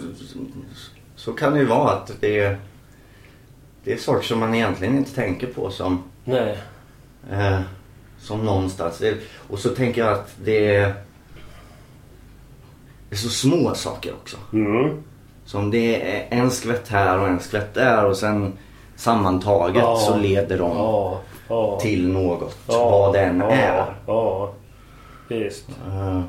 S3: så kan det ju vara att det är, det är saker som man egentligen inte tänker på som,
S2: Nej.
S3: eh, som någonstans. Och så tänker jag att det är, det är så små saker också.
S2: Mm.
S3: Som det är en skvätt här och en skvätt där och sen sammantaget
S2: Ja.
S3: så leder de
S2: Ja, ja.
S3: till något.
S2: Ja,
S3: vad det än
S2: ja,
S3: är.
S2: Ja, visst.
S3: Eh,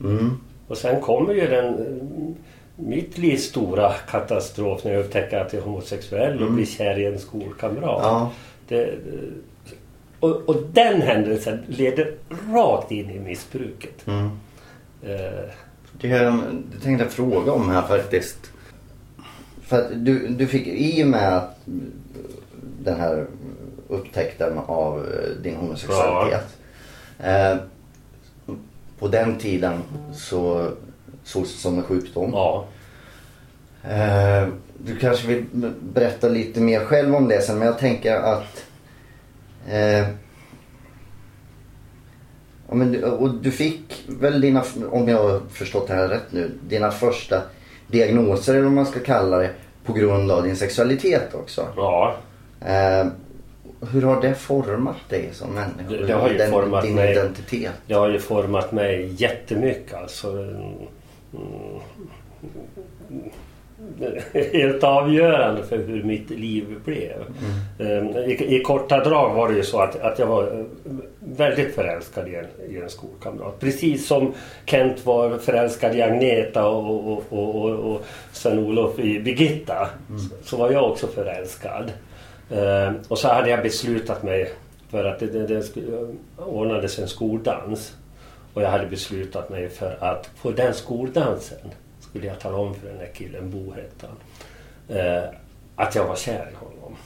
S3: mm.
S2: Och sen kommer ju den eh, mitt livs stora katastrof när jag upptäcker att jag är homosexuell och blir kär i en skolkamrat.
S3: Ja.
S2: Det, och, och den händelsen leder rakt in i missbruket.
S3: Mm.
S2: Eh,
S3: Det, det tänkte jag fråga om här faktiskt. För du, du fick i och med att den här upptäckten av eh, din homosexualitet. Eh, på den tiden så sågs det som en sjukdom.
S2: ja.
S3: Eh, du kanske vill berätta lite mer själv om det sen men jag tänker att eh, ja, men, du- och du fick väl dina, om jag har förstått det här rätt nu, dina första diagnoser eller vad man ska kalla det på grund av din sexualitet också.
S2: ja.
S3: Eh, hur har det format dig som människa?
S2: Det- det har ju
S3: Den-
S2: format
S3: din
S2: mig.
S3: identitet.
S2: Det har ju format mig jättemycket alltså. Mm, helt avgörande för hur mitt liv blev. Eh, I, I korta drag var det ju så att, att jag var eh, väldigt förälskad i en, i en skolkamrat. Precis som Kent var förälskad i Agneta och, och, och, och, och Sven-Olof i Birgitta. Så, så var jag också förälskad. Eh, och så hade jag beslutat mig för att det, det, det ordnades en skoldans. Och jag hade beslutat mig för att på den skoldansen skulle jag tala om för den där killen, Bo hette han, eh, att jag var kär i honom.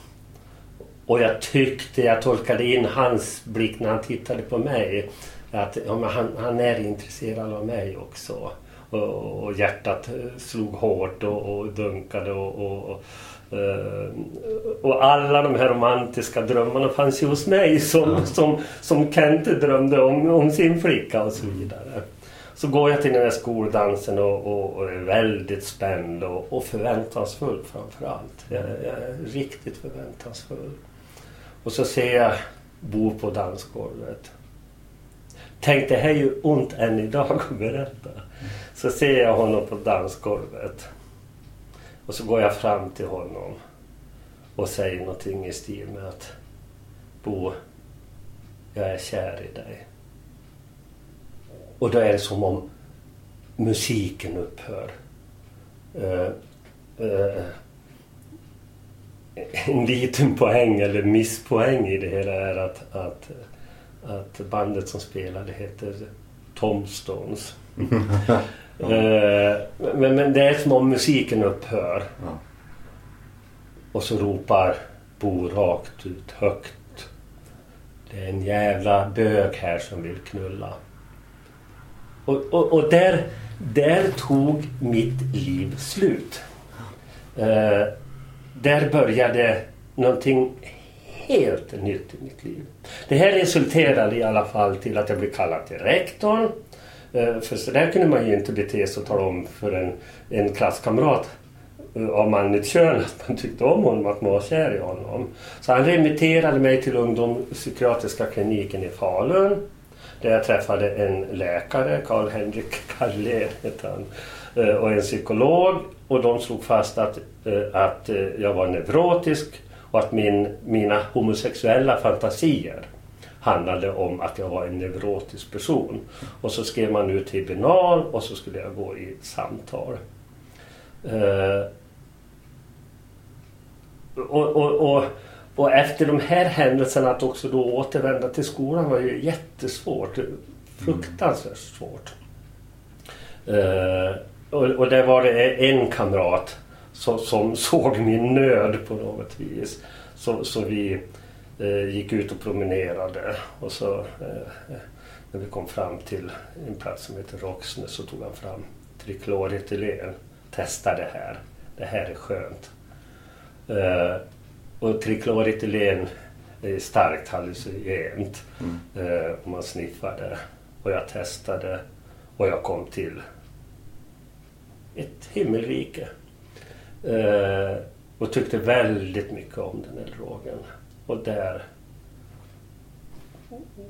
S2: Och jag tyckte, jag tolkade in hans blick när han tittade på mig, att ja, men han, han är intresserad av mig också. Och, och hjärtat eh, slog hårt och, och dunkade och, och, och, eh, och alla de här romantiska drömmarna fanns ju hos mig som, som, som Kent drömde om, om sin flicka och så vidare. Så går jag till den här skoldansen och, och, och är väldigt spänd och, och förväntansfull framför allt. Jag, jag är riktigt förväntansfull. Och så ser jag Bo på dansgolvet. Tänk det här är ju ont än idag att berätta. Så ser jag honom på dansgolvet. Och så går jag fram till honom och säger någonting i stil med att Bo, jag är kär i dig. Och då är det som om musiken upphör. Uh, uh, en liten poäng eller misspoäng i det hela är att, att, att bandet som spelade heter Tomstones. Eh, men, men det är som om musiken upphör.
S3: Ja.
S2: Och så ropar Bo rakt ut högt. Det är en jävla bög här som vill knulla. Och, och, och där, där tog mitt liv slut. Eh, där började någonting helt nytt i mitt liv. Det här resulterade i alla fall till att jag blev kallad till rektorn. Eh, för så där kunde man ju inte bete sig och tala om för en, en klasskamrat av manligt kön att man tyckte om honom, att man var kär i honom. Så han remitterade mig till ungdomspsykiatriska kliniken i Falun. Där jag träffade en läkare, Karl-Henrik Karlén hette han, eh, och en psykolog. Och de slog fast att, eh, att jag var neurotisk och att min, mina homosexuella fantasier handlade om att jag var en neurotisk person. Och så skrev man ut tribunal och så skulle jag gå i samtal. Eh, och, och, och, och efter de här händelserna att också då återvända till skolan var ju jättesvårt. Fruktansvärt svårt. Eh, och, och där var det en kamrat som, som såg min nöd på något vis. Så, så vi, gick ut och promenerade och så eh, när vi kom fram till en plats som heter Roxne så tog han fram trikloretylen. Testa det här. Det här är skönt. Eh, och trikloretylen är starkt hallucinogent
S3: Mm.
S2: eh, om man sniffar det. Och jag testade och jag kom till ett himmelrike. Eh, och tyckte väldigt mycket om den här drogen. Och där...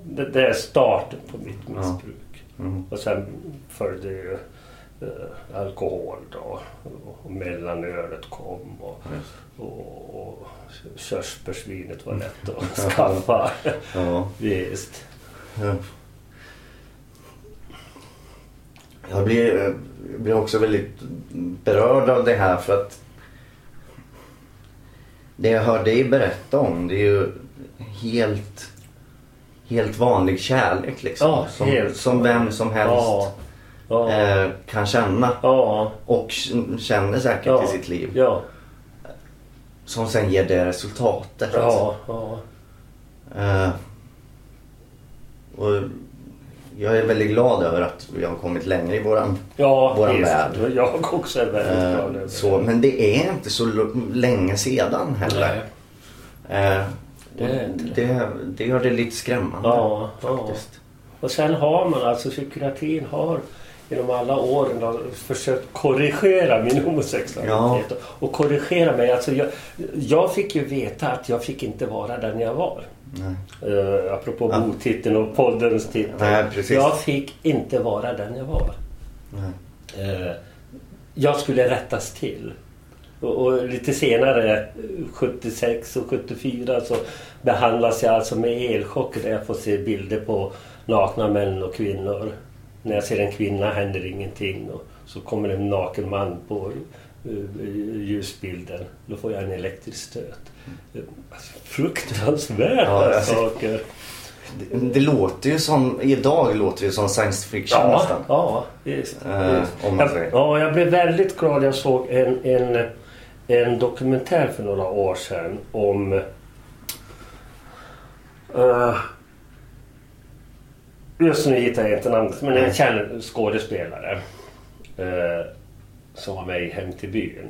S2: Det, det är starten på mitt missbruk.
S3: Mm.
S2: Och sen följde ju eh, alkohol då. Och, mellanölet kom. Och, och, och körsbärsvinet var lätt att skaffa.
S3: Ja.
S2: Visst.
S3: Ja. Jag blir, eh, blir också väldigt berörd av det här för att det jag hör dig berätta om det är ju helt, helt vanlig kärlek liksom.
S2: Ja,
S3: som,
S2: helt
S3: som vem som helst
S2: Ja. Ja.
S3: eh, kan känna och känner säkert i sitt liv. Som sen ger det resultatet.
S2: Ja. ja.
S3: Eh, och jag är väldigt glad över att vi har kommit längre i våran
S2: Ja,
S3: Våran
S2: visst.
S3: värld.
S2: Jag också är väldigt
S3: eh,
S2: glad över
S3: så,
S2: det.
S3: Men det är inte så länge sedan heller. Eh,
S2: Det är inte det.
S3: det, det gör det lite skrämmande
S2: Ja, ja.
S3: faktiskt.
S2: Och sen har man alltså psykiatrin har genom alla åren har försökt korrigera min homosexualitet. Och korrigera mig. Alltså jag, jag fick ju veta att jag fick inte vara den jag var.
S3: Nej.
S2: Uh, apropå
S3: Ja.
S2: boktiteln och poddens titel.
S3: Nej.
S2: Jag fick inte vara den jag var. Eh, jag skulle rättas till. Och, och lite senare, eh, 76 och 74, så behandlas jag alltså med elchocker där jag får se bilder på nakna män och kvinnor. När jag ser en kvinna händer ingenting och så kommer en naken man på eh, ljusbilden. Då får jag en elektrisk stöt. Alltså, fruktansvärda
S3: Ja, alltså-
S2: saker.
S3: Det, det låter ju som, idag låter det som science fiction
S2: Ja,
S3: nästan.
S2: ja visst.
S3: Eh, om man säger.
S2: ja, jag blev väldigt glad. Jag såg en, en, en dokumentär för några år sedan om uh, Just nu hittar jag inte namnet, men en känd skådespelare uh, som var med i Hem till byn.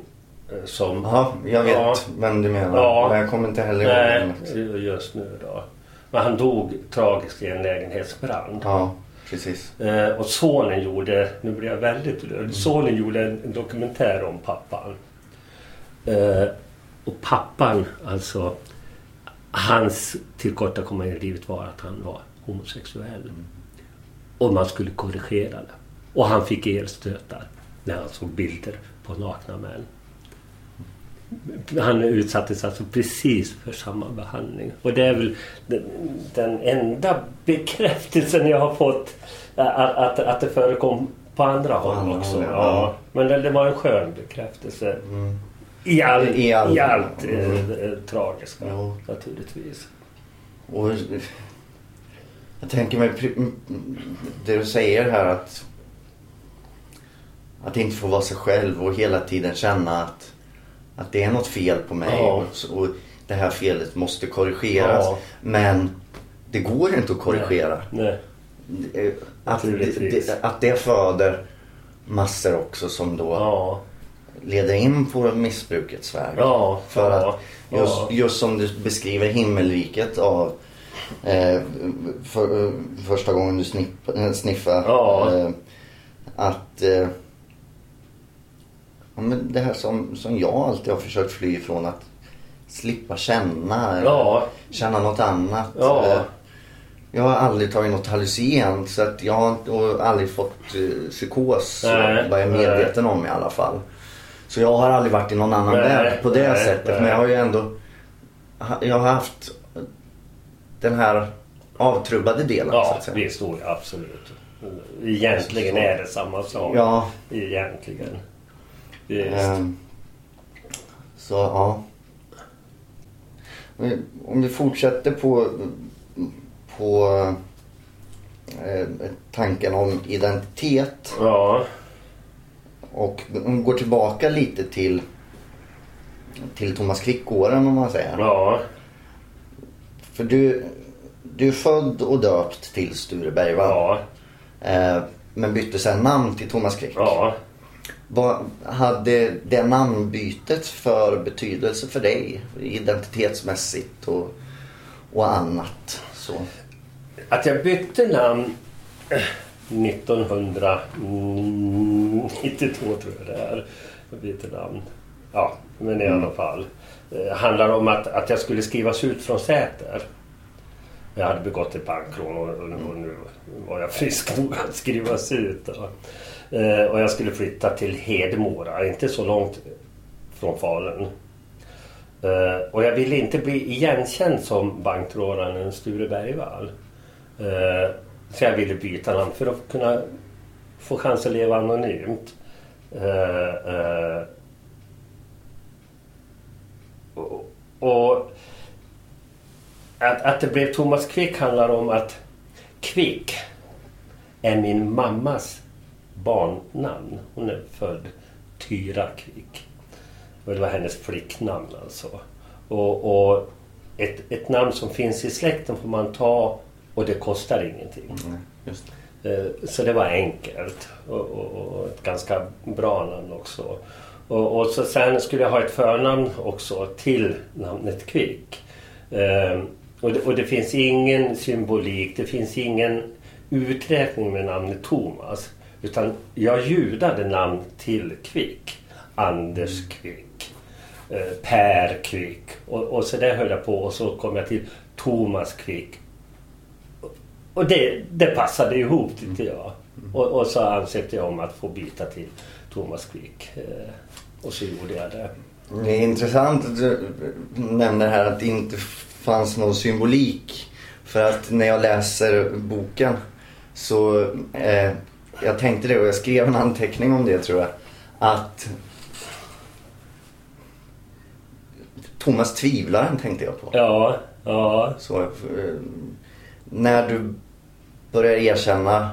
S2: Eh, som,
S3: Jaha, jag vet
S2: Ja.
S3: vem du menar.
S2: Ja.
S3: Men jag kommer inte heller ihåg
S2: Nej, just nu då. Men han dog tragiskt i en lägenhetsbrand.
S3: Ja, precis.
S2: Eh, och sonen gjorde, nu blir jag väldigt rörd, sonen gjorde en, en dokumentär om pappan. Eh, och pappan, alltså, hans tillkortakommande i livet var att han var homosexuell. Och man skulle korrigera det. Och han fick elstötar när han såg bilder på nakna män. Han utsattes alltså precis för samma behandling. Och det är väl den, enda bekräftelsen jag har fått att, att, att det förekom på andra håll också. ja.
S3: ja.
S2: Men det, det var en skön bekräftelse.
S3: Mm.
S2: I, all,
S3: I
S2: i,
S3: all-
S2: allt eh,
S3: Mm.
S2: eh, tragiska
S3: Jo.
S2: naturligtvis.
S3: Och jag tänker mig det du säger här att att inte få vara sig själv och hela tiden känna att, att det är något fel på mig
S2: Ja.
S3: och, och det här felet måste korrigeras.
S2: Ja.
S3: Men det går inte att korrigera.
S2: Nej.
S3: Det- Att, det, att det föder massor också som då
S2: Ja.
S3: leder in på missbrukets väg.
S2: Ja.
S3: För att just, just som du beskriver himmelriket av eh, för, eh, första gången du snipp, eh, sniffar. Eh, att eh, ja, men det här som, som jag alltid har försökt fly ifrån. Att slippa känna.
S2: Ja.
S3: Känna något annat.
S2: Ja.
S3: Eh, jag har aldrig tagit något hallucinogent så att jag har aldrig fått eh, psykos.
S2: Nej,
S3: vad jag är
S2: nej.
S3: medveten om i alla fall. Så jag har aldrig varit i någon annan
S2: Nej,
S3: värld på det
S2: nej,
S3: sättet.
S2: nej.
S3: Men jag har ju ändå jag har haft den här avtrubbade delen så
S2: Ja,
S3: att säga.
S2: visst. Oh, ja, absolut. Egentligen är det samma sak.
S3: Ja,
S2: Egentligen. Visst.
S3: ehm, så ja. Om vi fortsätter på, på eh, tanken om identitet.
S2: Ja.
S3: Och om vi går tillbaka lite till, till Thomas Quick-åren om man säger.
S2: Ja.
S3: För du, du är född och döpt till Sture Bergvall.
S2: Ja,
S3: Eh, men bytte sen namn till Thomas Quick.
S2: ja.
S3: Vad hade det namnbytet för betydelse för dig? Identitetsmässigt och, och annat. Så.
S2: Att jag bytte namn eh, 1992 tror jag det är. Jag bytte namn. Ja, men i alla fall. Det handlar om att, att jag skulle skrivas ut från Säter. Jag hade begått ett bankrån och, och, och nu var jag frisk nog att skrivas ut. Då. Eh, och jag skulle flytta till Hedemora, inte så långt från Falun. Eh, och jag ville inte bli igenkänd som bankrånaren Sture Bergvall. Eh, så jag ville byta namn för att kunna få chans att leva anonymt. Och, och att, att det blev Thomas Quick handlar om att Quick är min mammas barnnamn. Hon är född Tyra. Och det var hennes flicknamn alltså. Och, och ett, ett namn som finns i släkten får man ta och det kostar ingenting.
S3: Mm, det.
S2: Eh, Så det var enkelt och, och, och ett ganska bra namn också. Och, och så sen skulle jag ha ett förnamn också till namnet Quick. Eh, och, det, och det finns ingen symbolik, det finns ingen uträkning med namnet Thomas. Utan jag ljudade namn till Quick. Anders Quick. Eh, per Quick. Och, och så där höll jag på och så kom jag till Thomas Quick. Och det, det passade ihop tyckte jag. Och, och så ansökte jag om att få byta till Thomas Quick. Eh, och så gjorde jag det.
S3: Det är intressant att du nämner här att det inte fanns någon symbolik. För att när jag läser boken så eh, jag tänkte det och jag skrev en anteckning om det tror jag. Att Thomas Tvivlaren tänkte jag på.
S2: Ja, ja.
S3: Så, eh, när du börjar erkänna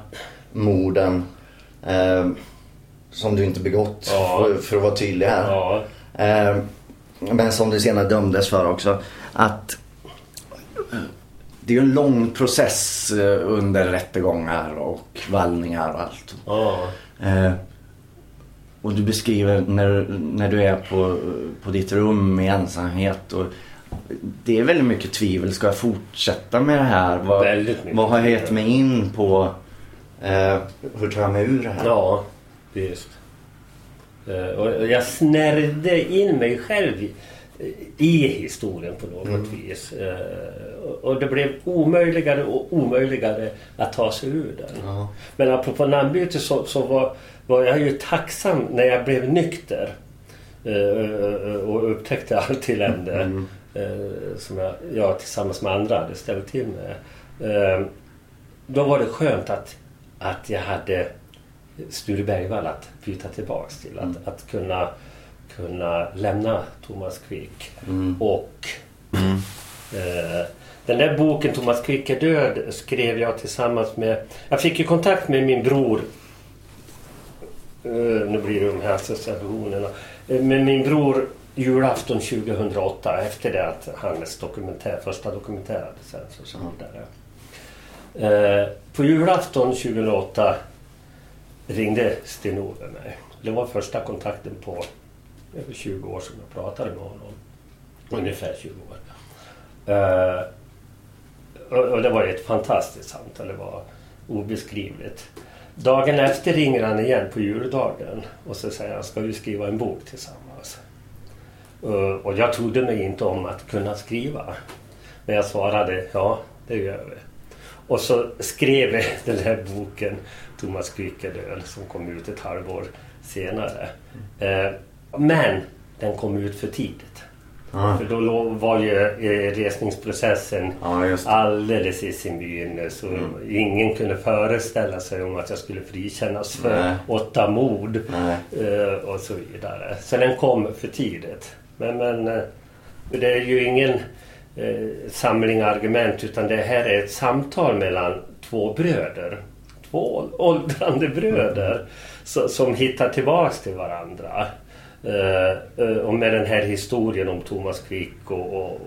S3: morden eh, som du inte begått,
S2: Ja.
S3: för, för att vara tydlig här.
S2: ja.
S3: Eh, men som du senare dömdes för också. Att det är ju en lång process eh, under rättegångar och vallningar och allt.
S2: ja.
S3: Eh, och du beskriver när, när du är på, på ditt rum i ensamhet. Och det är väldigt mycket tvivel. Ska jag fortsätta med det här? Vad, vad har jag gett mig in på? Eh, hur tar jag mig ur det här?
S2: Ja, visst. Eh, Och jag snärjde in mig själv i, historien på något vis. Eh, och- det blev omöjligare och omöjligare att ta sig ur den.
S3: Ja.
S2: Men apropå namnbyte så, så var, var jag ju tacksam när jag blev nykter. eh, Och upptäckte allt elände
S3: Mm.
S2: eh, som jag, jag tillsammans med andra hade ställt till med. Då var det skönt att, att jag hade Sture Bergvall att byta tillbaks till.
S3: Mm.
S2: Att, att kunna, kunna lämna Thomas Quick.
S3: Mm.
S2: Och eh, den där boken Thomas Quick är död skrev jag tillsammans med... Jag fick ju kontakt med min bror. Eh, nu blir det de här associationerna. Eh, med min bror julafton 2008 efter det att hans dokumentär, första dokumentär hade sänts och så vidare. Eh, på julafton 2008 ringde Sten-Ove mig. Det var första kontakten på över 20 år som jag pratade med honom. Ungefär 20 år. Eh, och, det var ett fantastiskt samtal. Det var obeskrivligt. Dagen efter ringer han igen på juldagen och så säger han, ska vi skriva en bok tillsammans? Eh, och jag trodde mig inte om att kunna skriva. Men jag svarade, ja det gör vi. Och så skrev vi den här boken, Thomas Quickedöl, som kom ut ett halvår senare. Eh, men den kom ut för tidigt.
S3: Ja.
S2: För då var ju eh, resningsprocessen
S3: det.
S2: alldeles i sin begynnelse. och Ingen kunde föreställa sig om att jag skulle frikännas för
S3: Nej.
S2: åtta mord
S3: Nej.
S2: eh, och så vidare. Så den kom för tidigt. Men, men eh, det är ju ingen samling argument utan det här är ett samtal mellan två bröder. Två åldrande bröder så, som hittar tillbaks till varandra. Eh, eh, och med den här historien om Thomas Quick och, och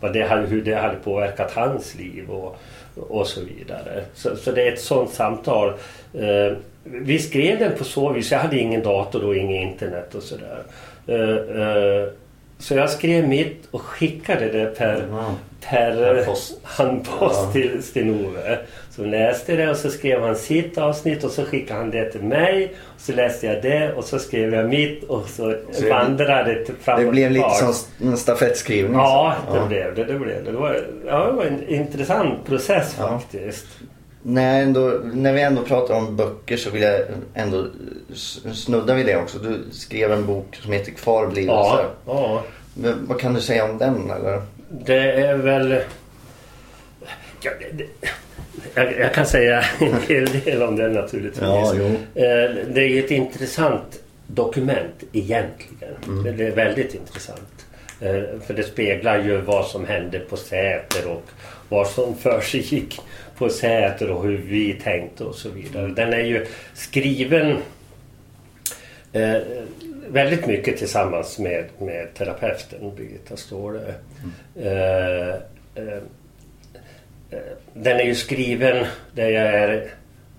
S2: vad det, hur det hade påverkat hans liv och, och så vidare. Så, så det är ett sånt samtal. Eh, vi skrev den på så vis. Jag hade ingen dator och inget internet och sådär. Så jag skrev mitt och skickade det per,
S3: Ja.
S2: per
S3: Handpost.
S2: handpost
S3: Ja.
S2: till Sten-Ove. Så läste det och så skrev han sitt avsnitt och så skickade han det till mig. Och så läste jag det och så skrev jag mitt och så,
S3: Så det-
S2: vandrade det fram
S3: Det
S2: och
S3: blev lite som en stafettskrivning.
S2: Ja, det blev det. Det, blev det. Det, var, ja, det var en intressant process
S3: Ja.
S2: faktiskt.
S3: När, ändå, när vi ändå pratar om böcker så vill jag ändå snudda vid det också. Du skrev en bok som heter Kvarblivelser.
S2: Ja, ja.
S3: Men Vad kan du säga om den? Eller?
S2: Det är väl... Ja, det, jag, jag kan säga en hel del om den naturligtvis.
S3: Ja, jo.
S2: Eh, Det är ett intressant dokument egentligen.
S3: Mm.
S2: Det- är väldigt intressant. Eh, För det speglar ju vad som hände på Säter och vad som för sig gick på Säter och hur vi tänkte och så vidare. Den är ju skriven eh, väldigt mycket tillsammans med, med terapeuten Birgitta Ståhle. Eh, eh, eh, den är ju skriven där jag är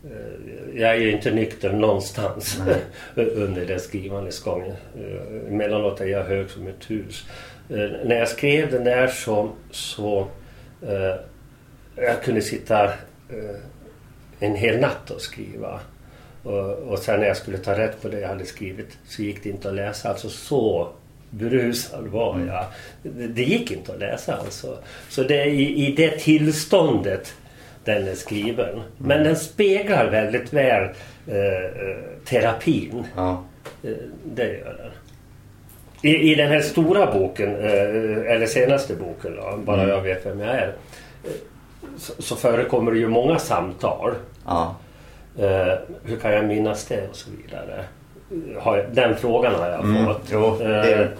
S2: eh, jag är ju inte nykter någonstans under den skrivandes gång. Eh, Emellanåt är jag hög som ett hus. När jag skrev den där så, så eh, jag kunde sitta eh, en hel natt och skriva. Och, och sen när jag skulle ta rätt på det jag hade skrivit så gick det inte att läsa. Alltså så berusad var jag. Det, det gick inte att läsa alltså. Så det är i, i det tillståndet den är skriven. Men den speglar väldigt väl eh, eh, terapin.
S3: Ja.
S2: Eh, Det gör den. I, I den här stora boken, eh, eller senaste boken då, Bara jag vet vem jag är. Så, förekommer det ju många samtal.
S3: Ja.
S2: Eh, hur kan jag minnas det och så vidare. Har den frågan har jag
S3: Mm,
S2: fått.
S3: jo, det-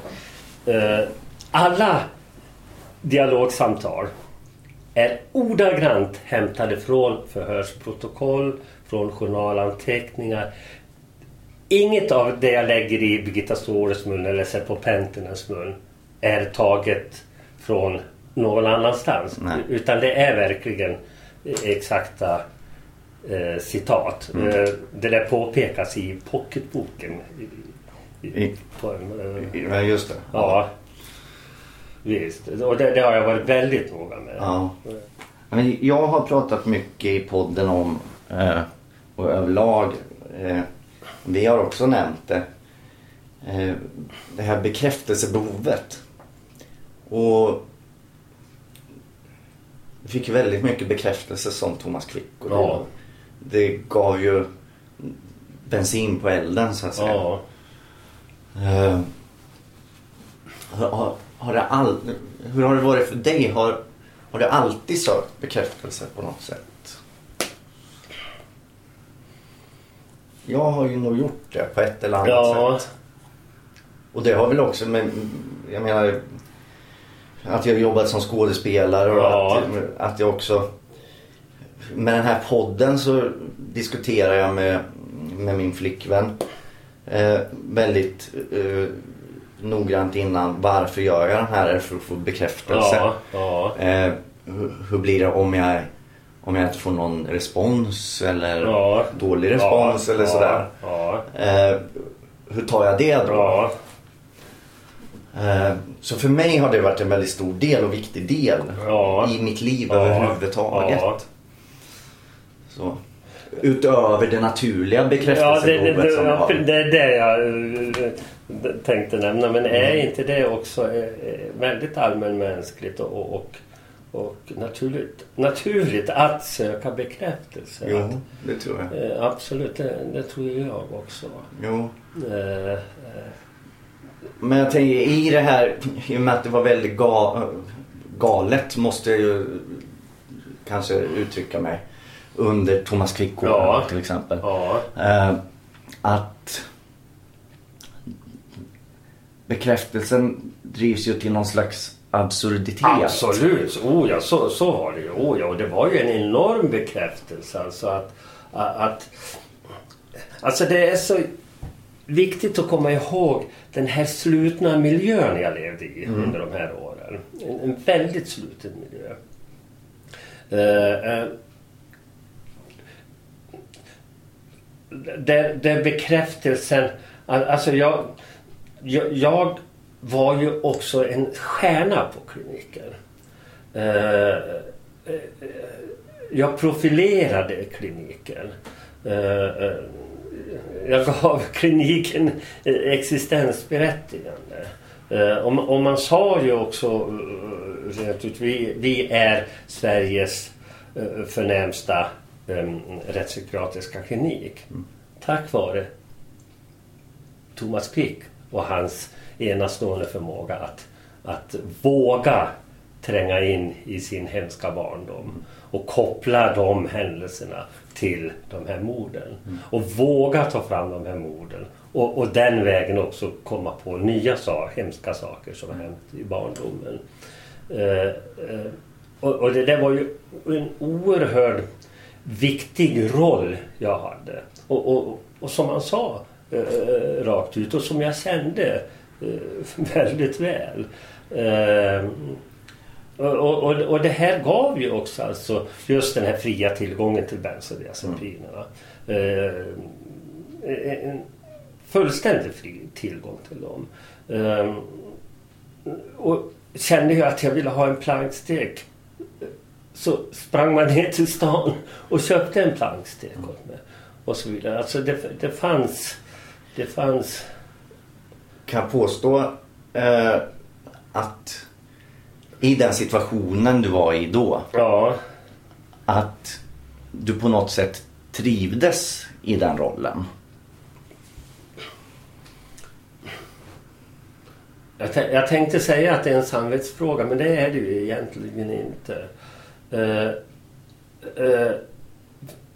S2: Eh, eh, alla dialogsamtal är ordagrant hämtade från förhörsprotokoll, från journalanteckningar. Inget av det jag lägger i Birgitta Ståhles mun eller Seppo Pentinens mun är taget från någon annanstans.
S3: Nej.
S2: Utan det är verkligen exakta eh, citat.
S3: Mm.
S2: Eh, det där påpekas i pocketboken. I, i, på, eh,
S3: Ja, just det.
S2: ja. Visst. Och det, det har jag varit väldigt noga med.
S3: Ja. Men jag har pratat mycket i podden om eh, och överlag. Eh, vi har också nämnt det. Eh, det här bekräftelsebehovet. Och fick väldigt mycket bekräftelse som Thomas Quick. Och det,
S2: Ja.
S3: det gav ju bensin på elden så att säga.
S2: Ja.
S3: Eh, har, har det all, hur har det varit för dig? Har, har du alltid sökt bekräftelse på något sätt? Jag har ju nog gjort det på ett eller annat
S2: Ja.
S3: sätt. Och det har väl också med, jag menar, att jag har jobbat som skådespelare och
S2: Ja.
S3: att, att jag också med den här podden så diskuterar jag med, med min flickvän eh, väldigt eh, noggrant innan varför gör jag den här? För att få bekräftelse?
S2: Ja. Ja.
S3: Eh, hur, hur blir det om jag, om jag inte får någon respons eller
S2: Ja.
S3: dålig respons eller sådär? Eh, hur tar jag det då?
S2: Ja.
S3: Eh, så för mig har det varit en väldigt stor del och viktig del
S2: Ja.
S3: i mitt liv
S2: Ja.
S3: överhuvudtaget.
S2: Ja.
S3: Så. Utöver det naturliga
S2: Ja, det, det,
S3: bekräftelsebehovet
S2: det,
S3: som jag
S2: ja,
S3: har.
S2: det är det jag eh, tänkte nämna. Men är inte det också eh, eh, väldigt allmänmänskligt och, och, och naturligt, naturligt att söka bekräftelse?
S3: Jo,
S2: Att,
S3: det tror jag.
S2: eh, absolut, det, det tror jag också.
S3: Jo.
S2: Eh, eh,
S3: Men jag tänker i det här, i och med att det var väldigt ga, galet måste jag ju kanske uttrycka mig. Under Thomas Quick-åren
S2: Ja.
S3: till exempel.
S2: ja.
S3: Eh, att bekräftelsen drivs ju till någon slags absurditet.
S2: Absolut! Oh ja, så, så var det ju. Oh ja, och det var ju en enorm bekräftelse. Alltså att, att... Alltså det är så viktigt att komma ihåg den här slutna miljön jag levde i under de här åren. En, en väldigt sluten miljö. Eh, eh, där, där bekräftelsen... Alltså jag, jag, jag var ju också en stjärna på kliniken. Eh, jag profilerade kliniken. Eh, eh, jag gav kliniken eh, existensberättigande. Eh, och, och man sa ju också eh, rent ut, vi, vi är Sveriges eh, förnämsta eh, rättspsykiatriska klinik. Tack vare Thomas Quick och hans enastående förmåga att, att våga tränga in i sin hemska barndom och koppla de händelserna till de här morden. Och våga ta fram de här morden. Och, och den vägen också komma på nya sa, hemska saker som har hänt i barndomen. Eh, eh, och, och det där var ju en oerhörd viktig roll jag hade. Och, och, och som han sa eh, rakt ut och som jag kände eh, väldigt väl. Och, och, och det här gav ju också alltså just den här fria tillgången till bensodiazepinerna. Eh, en fullständigt fri tillgång till dem. Eh, och kände jag att jag ville ha en plankstek så sprang man ner till stan och köpte en plankstek åt mig. Och så vidare. Alltså det, det fanns... Det fanns...
S3: Kan påstå eh, att i den situationen du var i då
S2: Ja.
S3: att du på något sätt trivdes i den rollen.
S2: Jag, jag tänkte säga att det är en samvetsfråga men det är det ju egentligen inte. Eh, eh,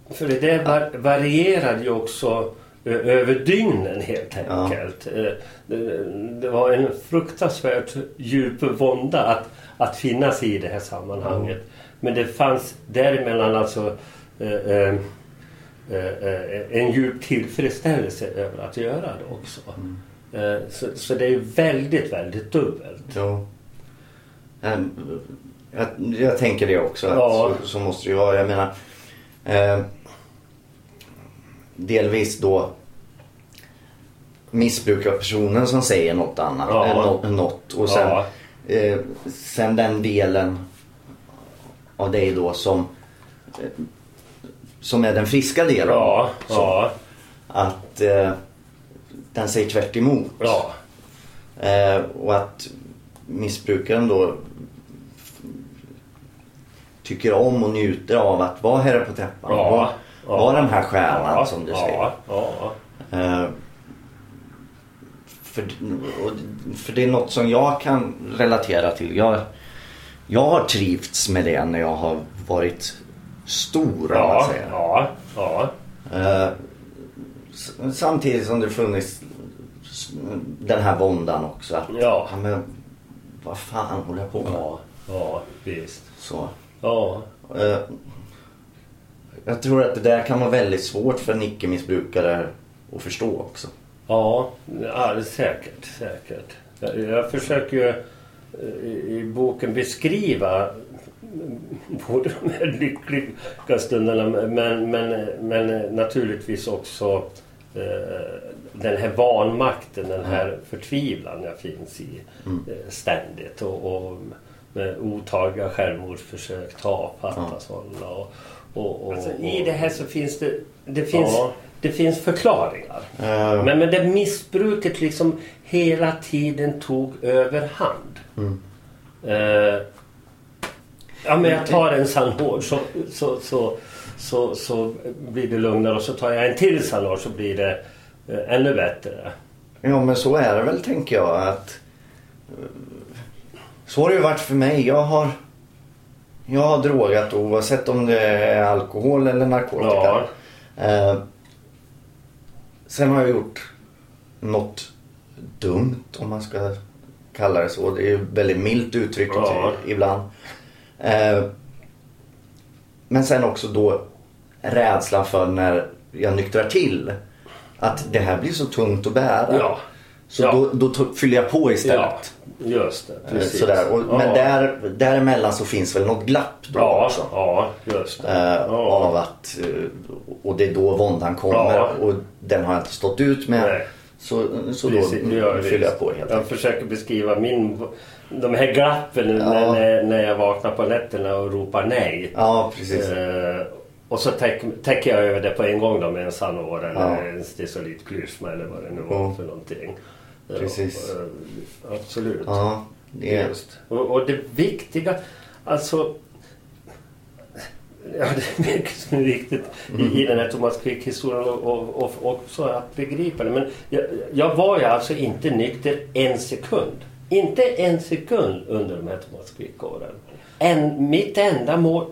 S2: för det där var, varierade ju också över dygnen helt
S3: Ja.
S2: enkelt. Eh, det, det var en fruktansvärt djup vånda att, att finnas i det här sammanhanget. Men det fanns däremellan alltså eh, eh, eh, eh, en djup tillfredsställelse över att göra det också. Eh, Så, så det är väldigt, väldigt dubbelt.
S3: Jo. Ehm, Jag, jag tänker det också.
S2: Ja.
S3: så, så måste det vara. Jag menar. Eh, delvis då missbrukarpersonen som säger något annat.
S2: Ja.
S3: Eller nå- något. Och sen,
S2: Ja.
S3: Eh, sen den delen av dig då som eh, som är den friska delen.
S2: Ja,
S3: Så,
S2: ja,
S3: Att eh, den säger tvärt emot.
S2: ja.
S3: Eh, och att missbrukaren då tycker om och njuter av att vara herre på täppan.
S2: Ja,
S3: vara,
S2: ja.
S3: vara den här stjärnan
S2: ja,
S3: som du
S2: ja,
S3: säger.
S2: Ja,
S3: för, för det är något som jag kan relatera till. Jag, jag har trivts med det när jag har varit stor. om man
S2: ja,
S3: säger.
S2: ja, ja,
S3: Eh, samtidigt som det funnits den här våndan också. Att,
S2: Ja.
S3: men, vad fan håller jag på med?
S2: ja, ja, visst.
S3: Så.
S2: Ja,
S3: Eh, jag tror att det där kan vara väldigt svårt för en icke-missbrukare att förstå också.
S2: Ja, ja säkert, säkert. Jag, jag försöker ju eh, i, i boken beskriva både de här lyckliga stunderna men, men, men naturligtvis också eh, den här vanmakten, den här förtvivlan jag finns i eh, ständigt. Och, och med otaliga självmordsförsök, tafatta
S3: Ja.
S2: sådana. Och, och, och, I det här så finns det, det, finns,
S3: Ja.
S2: Det finns förklaringar.
S3: Eh,
S2: Men, men det missbruket liksom hela tiden tog överhand. Eh, ja men jag tar en Sanhor så, så, så, så, så blir det lugnare och så tar jag en till Sanhor så blir det eh, ännu bättre.
S3: Ja men så är det väl tänker jag att Så har det ju varit för mig. Jag har Jag har drogat oavsett om det är alkohol eller narkotika.
S2: Ja.
S3: Sen har jag gjort något dumt om man ska kalla det så. Det är ju väldigt milt uttryckt
S2: Ja.
S3: ibland. Eh, men sen också då rädslan för när jag nyktrar till. att det här blir så tungt att bära.
S2: Ja.
S3: Så
S2: Ja.
S3: då, då fyller jag på istället.
S2: Ja, just det.
S3: Eh,
S2: Precis.
S3: Sådär. Och,
S2: ja.
S3: Men där, däremellan så finns väl något glapp då
S2: Ja,
S3: också.
S2: ja, just det. Ja.
S3: Av att, eh, och det är då våndan kommer och den har jag inte stått ut med.
S2: Nej.
S3: Så, så då
S2: Precis,
S3: fyller jag på helt
S2: Jag
S3: enkelt.
S2: försöker beskriva min, de här glappen när, när, när jag vaknar på nätterna och ropar nej.
S3: Ja, precis.
S2: Eh, och så täck- täcker jag över det på en gång då med en Sanor eller
S3: Ja.
S2: en Stesolit Klyschma eller vad det nu var
S3: Ja.
S2: för någonting.
S3: Precis.
S2: Eh, absolut.
S3: Ja, det är...
S2: Just. Och, och det viktiga, alltså Ja, det är mycket som är viktigt i, i den här Thomas Quick-historien och, och, och också att begripa det. Men jag, jag var ju alltså inte nykter en sekund. Inte en sekund under de här Thomas Quick-åren. En, mitt enda mål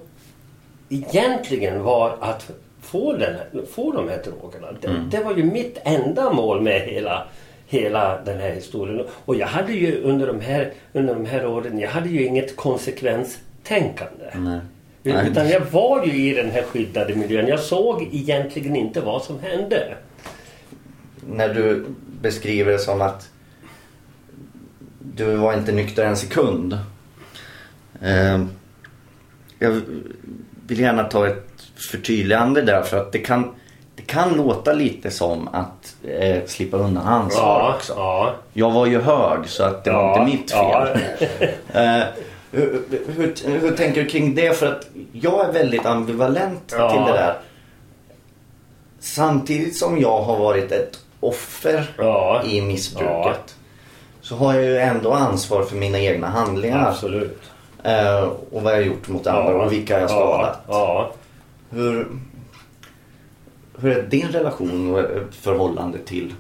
S2: egentligen var att få, den få de här drogerna. Det, det var ju mitt enda mål med hela, hela den här historien. Och jag hade ju under de här, under de här åren, jag hade ju inget konsekvenstänkande.
S3: Nej.
S2: Utan jag var ju i den här skyddade miljön. Jag såg egentligen inte vad som hände.
S3: När du beskriver det som att du var inte nykter en sekund. Eh, jag vill gärna ta ett förtydligande där för att det kan, det kan låta lite som att eh, slippa undan ansvar också.
S2: ja.
S3: Jag var ju hög så att det var inte mitt fel.
S2: Ja.
S3: Eh, hur, hur, hur tänker du kring det? För att jag är väldigt ambivalent
S2: Ja.
S3: till det där. Samtidigt som jag har varit ett offer
S2: Ja.
S3: i missbruket.
S2: Ja.
S3: Så har jag ju ändå ansvar för mina egna handlingar.
S2: Absolut.
S3: Eh, och vad jag har gjort mot andra och vilka jag har skadat.
S2: Ja.
S3: Hur, hur är din relation och eh, förhållande till,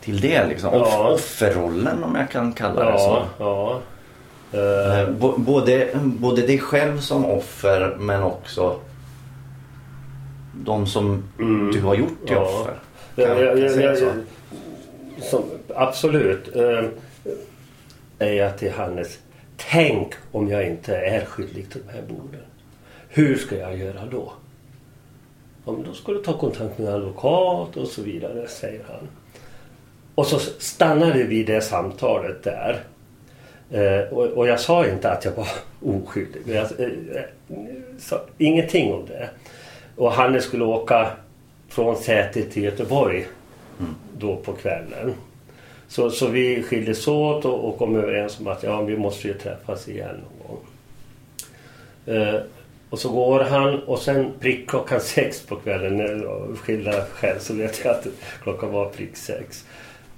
S3: till det? Liksom?
S2: Ja.
S3: Offerrollen om jag kan kalla det så.
S2: Ja. Eh,
S3: Eh, bo- Både, både dig själv som offer men också de som du har gjort till
S2: Ja.
S3: offer. Kan-
S2: ja,
S3: kan jag
S2: ja,
S3: så?
S2: ja. Som, absolut. Eh, är jag till Hannes. Tänk om jag inte är skyldig till de här borden. Hur ska jag göra då? Ja, men då ska du ta kontakt med en advokat och så vidare, säger han. Och så stannade vi det samtalet där. Eh, och, och jag sa inte att jag var oskyldig. Jag, eh, sa ingenting om det. Och Hannes skulle åka från Säter till Göteborg då på kvällen. Så, så vi skildes åt och, och kom överens om att ja, vi måste ju träffas igen någon gång. Eh, och så går han och sen prick klockan sex på kvällen, jag skilda själv så vet jag att klockan var prick sex.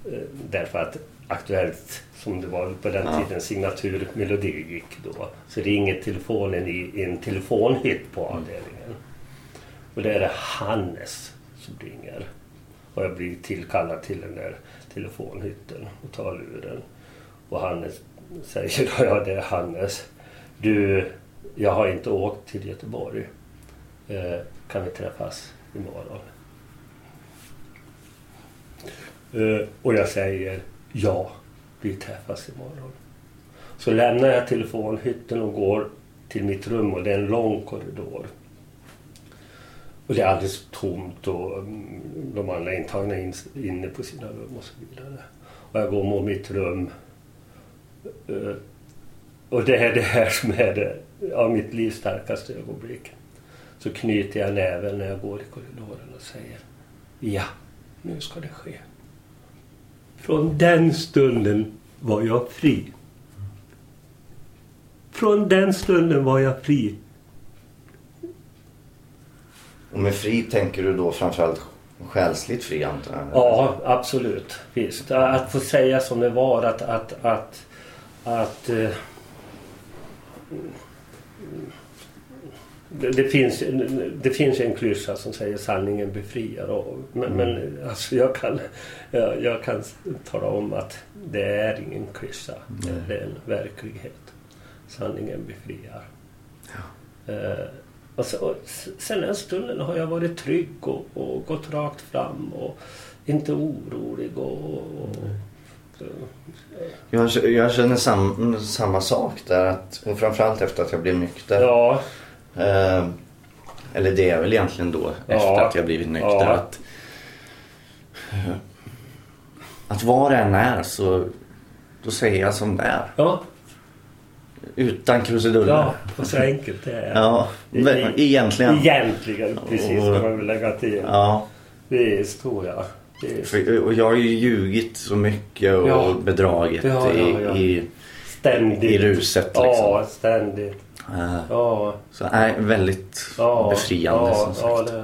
S2: Eh, därför att Aktuellt som det var på den
S3: Ja.
S2: tiden signaturmelodi gick då. Så ringer telefonen i, en telefonhytt på avdelningen. Och det är det Hannes som ringer. Och jag blir tillkallad till den där telefonhytten och tar luren. Och Hannes säger då, ja det är Hannes. Du, jag har inte åkt till Göteborg. Eh, kan vi träffas imorgon? Eh, och jag säger ja, vi träffas imorgon. Så lämnar jag telefonhytten och går till mitt rum och det är en lång korridor. Och det är alldeles tomt och mm, de andra intagna är inne på sina rum och så vidare. Och jag går mot mitt rum. Eh, och det är det här som är det, av mitt livs starkaste ögonblick. Så knyter jag näven när jag går i korridoren och säger Ja, nu ska det ske. Från den stunden var jag fri. Från den stunden var jag fri.
S3: Och med fri tänker du då framförallt själsligt fri antar jag?
S2: Ja, absolut. Visst. Att få säga som det var att... att, att, att eh, det, det, finns, det finns en klyscha som säger sanningen befriar. Och, men, men alltså jag, kan, jag, jag kan tala om att det är ingen klyscha. Det, det är en verklighet. Sanningen befriar. Eh, och, så, och sen den stunden har jag varit trygg och, och gått rakt fram och inte orolig. Och, och,
S3: Jag, jag känner sam, samma sak där. Att, och framförallt efter att jag blev nykter.
S2: ja,
S3: Eh, eller det är väl egentligen då efter
S2: Ja.
S3: att jag blivit nykter.
S2: Ja.
S3: Att, att vad det än är så då säger jag som det är.
S2: Ja,
S3: Utan krusiduller.
S2: ja och så enkelt det är.
S3: Ja, egentligen.
S2: Egentligen, precis. Ska man väl lägga till.
S3: Ja,
S2: Visst, tror jag.
S3: Och jag har ju ljugit så mycket och
S2: Ja.
S3: bedragit
S2: Ja, ja.
S3: I, i,
S2: Ständigt.
S3: i ruset liksom.
S2: Ja, ständigt.
S3: Eh,
S2: Ja,
S3: Så nej, väldigt befriande som sagt.
S2: Det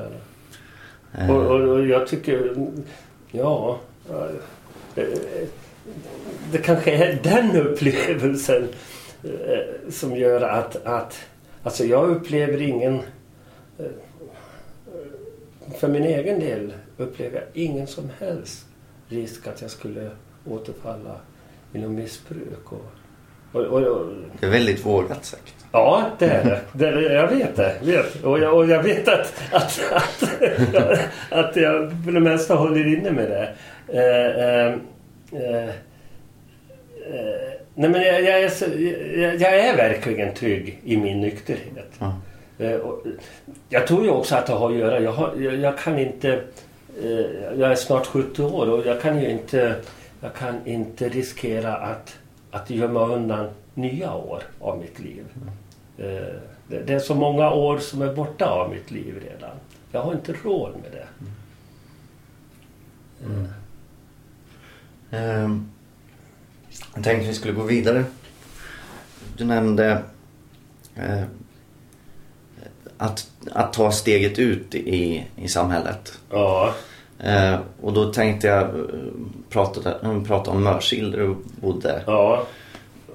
S2: det.
S3: Eh,
S2: Och, och, och jag tycker, ja. Det, det kanske är den upplevelsen eh, som gör att, att alltså jag upplever ingen eh, för min egen del upplever jag ingen som helst risk att jag skulle återfalla i något missbruk. Och, och, och, och,
S3: Det är väldigt vågat sagt.
S2: Ja, det är det. det är, jag vet det. Vet. Och, jag, och jag vet att, att, att, jag, att jag för det mesta håller inne med det. Eh, eh, eh, eh, nej men jag, jag, är jag, är verkligen trygg i min nykterhet. Och jag tror ju också att det har att göra... Jag, har, jag kan inte... Eh, jag är snart 70 år och jag kan ju inte... Jag kan inte riskera att, att gömma undan nya år av mitt liv. Eh, det, det är så många år som är borta av mitt liv redan. Jag har inte råd med det. Mm. Mm.
S3: Ehm, Jag tänkte vi skulle gå vidare. Du nämnde eh, att, att ta steget ut i, i samhället.
S2: Ja,
S3: Eh, och då tänkte jag eh, prata, eh, prata om Mörsil där du bodde.
S2: ja.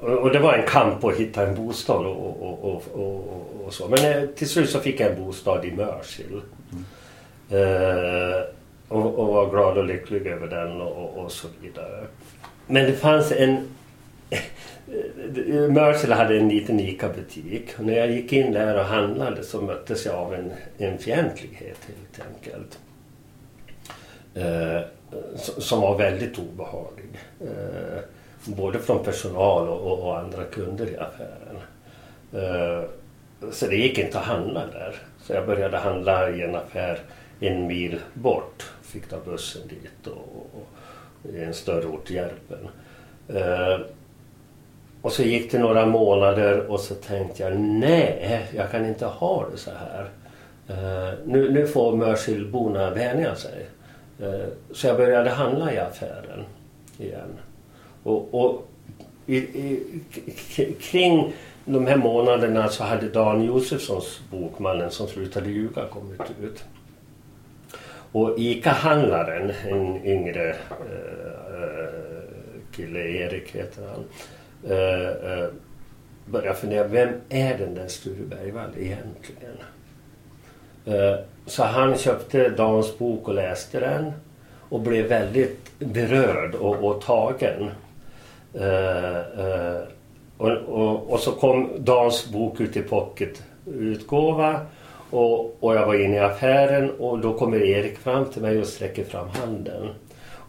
S2: Och, det var en kamp att hitta en bostad och, och, och, och, så. Men eh, till slut så fick jag en bostad i Mörsil. Eh, och, och var glad och lycklig över den och så vidare. Men det fanns en... Mörsil hade en liten ICA-butik. När jag gick in där och handlade så möttes jag av en, en fientlighet helt enkelt. Eh, som var väldigt obehaglig. Eh, både från personal och, och, och andra kunder i affären. Eh, så det gick inte att handla där. Så jag började handla i en affär en mil bort. Fick ta bussen dit och, och, och i en större ort, Järpen. Eh, och så gick det några månader och så tänkte jag nej, jag kan inte ha det så här. Uh, nu, nu får Mörsilborna vänja sig. Uh, så jag började handla i affären igen. Och, och i, i, kring de här månaderna så hade Dan Josefssons bok Mannen som slutade ljuga kommit ut. Och ICA-handlaren, en yngre uh, kille, Erik heter han, eh, eh börja började fundera, vem är den där Sture Bergvall egentligen? Eh, så han köpte Dans bok och läste den och blev väldigt berörd och, och tagen. Eh, eh, och, och, och så kom Dans bok ut i pocketutgåva och, och jag var inne i affären och då kommer Erik fram till mig och sträcker fram handen.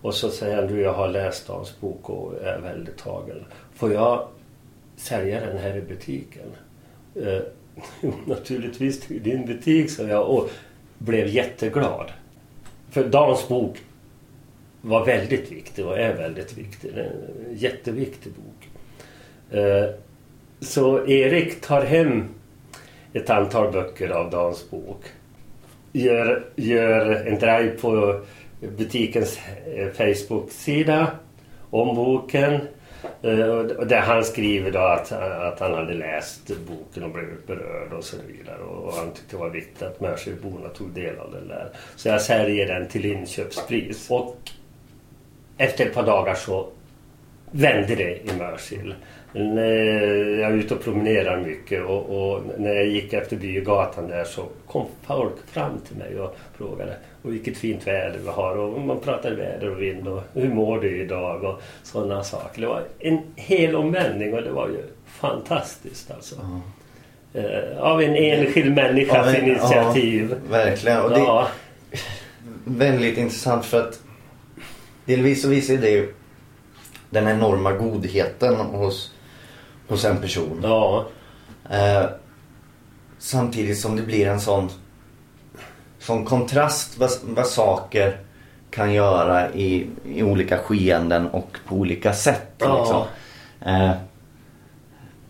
S2: Och så säger han, du jag har läst Dans bok och är väldigt tagen. Får jag sälja den här i butiken? Eh, Jo, naturligtvis till din butik, sa jag och blev jätteglad. För Dans bok var väldigt viktig och är väldigt viktig. Det är en jätteviktig bok. Eh, Så Erik tar hem ett antal böcker av Dans bok. Gör, gör en drive på butikens eh, Facebook-sida om boken. Eh, där han skriver då att, att han hade läst boken och blivit berörd och så vidare. Och han tyckte det var viktigt att Mörsilborna tog del av den där. Så jag säljer den till inköpspris. Och efter ett par dagar så vände det i Mörsil. När Jag är ute och promenerar mycket och, och när jag gick efter bygatan där så kom folk fram till mig och frågade och vilket fint väder vi har och man pratade väder och vind och hur mår du idag och sådana saker. Det var en hel omvändning och det var ju fantastiskt alltså. Eh, av en enskild människas
S3: en-
S2: initiativ.
S3: Ja, verkligen. Och det är
S2: Ja,
S3: väldigt intressant för att delvis så visar det ju den enorma godheten hos, hos en person.
S2: ja,
S3: Eh, samtidigt som det blir en sån, sån kontrast vad, vad saker kan göra i, i olika skeenden och på olika sätt.
S2: Ja.
S3: Liksom. Eh,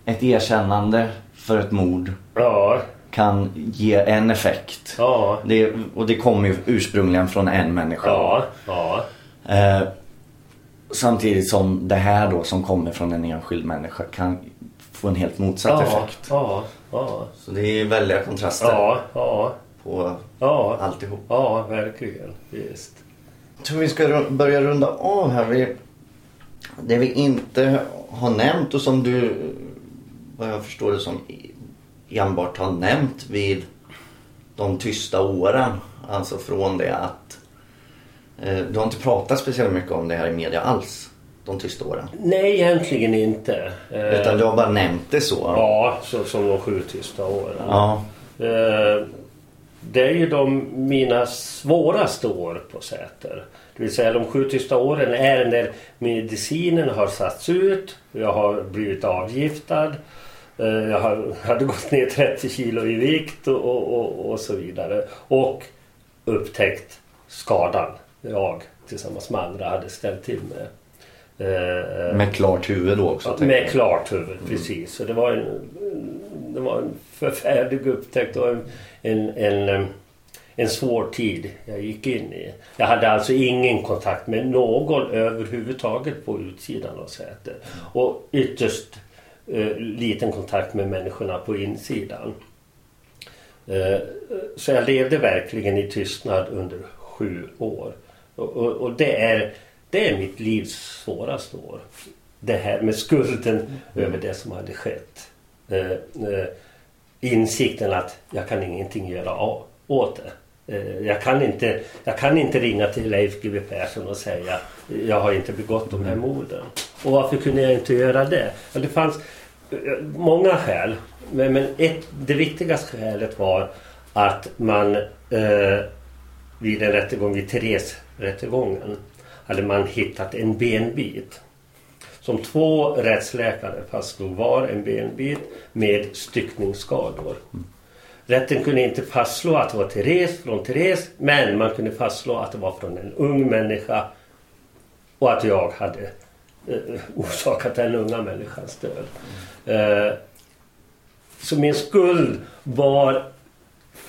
S3: ett erkännande för ett mord
S2: Ja,
S3: kan ge en effekt.
S2: ja,
S3: Det, och det kommer ju ursprungligen från en människa. Eh, samtidigt som det här då som kommer från en enskild människa kan få en helt motsatt
S2: Ja,
S3: effekt.
S2: ja, ja,
S3: Så det är väldiga kontraster
S2: ja, ja,
S3: på
S2: ja,
S3: alltihop.
S2: ja, verkligen. Visst.
S3: Jag tror vi ska börja runda av här. Vi, det vi inte har nämnt och som du, vad jag förstår det som, enbart har nämnt vid de tysta åren. Alltså från det att du har inte pratat speciellt mycket om det här i media alls. De tysta åren.
S2: Nej, egentligen inte. Eh,
S3: Utan du har bara nämnt det så.
S2: Ja, så, som de sju tysta åren.
S3: Ja.
S2: Eh, Det är ju de mina svåraste år på Säter. Det vill säga de sju tysta åren är när medicinen har satts ut. Jag har blivit avgiftad. eh, Jag har- hade gått ner 30 kilo i vikt och, och, och så vidare. Och upptäckt skadan jag tillsammans med andra hade ställt till med. Eh,
S3: Med klart huvud då också.
S2: Med
S3: jag.
S2: klart huvud, precis. Så det var en, det var en förfärlig upptäckt och en, en, en, em, en svår tid jag gick in i. Jag hade alltså ingen kontakt med någon överhuvudtaget på utsidan av Säter. Och ytterst eh, liten kontakt med människorna på insidan. Eh, så jag levde verkligen i tystnad under sju år. Och, och, och det, är, det är mitt livs svåraste år. Det här med skulden över det som hade skett. Eh, eh, insikten att jag kan ingenting göra av, åt det. Eh, jag, kan inte, jag kan inte ringa till Leif GW Persson och säga jag har inte begått de här morden. Och varför kunde jag inte göra det? Det fanns eh, många skäl. Men, ett, det viktigaste skälet var att man eh, vid en rättegång, vid rättegången hade man hittat en benbit. Som två rättsläkare fastslog var en benbit med styckningsskador. Rätten kunde inte fastslå att det var Therese från Therese men man kunde fastslå att det var från en ung människa och att jag hade eh, orsakat den unga människans död. Eh, så min skuld var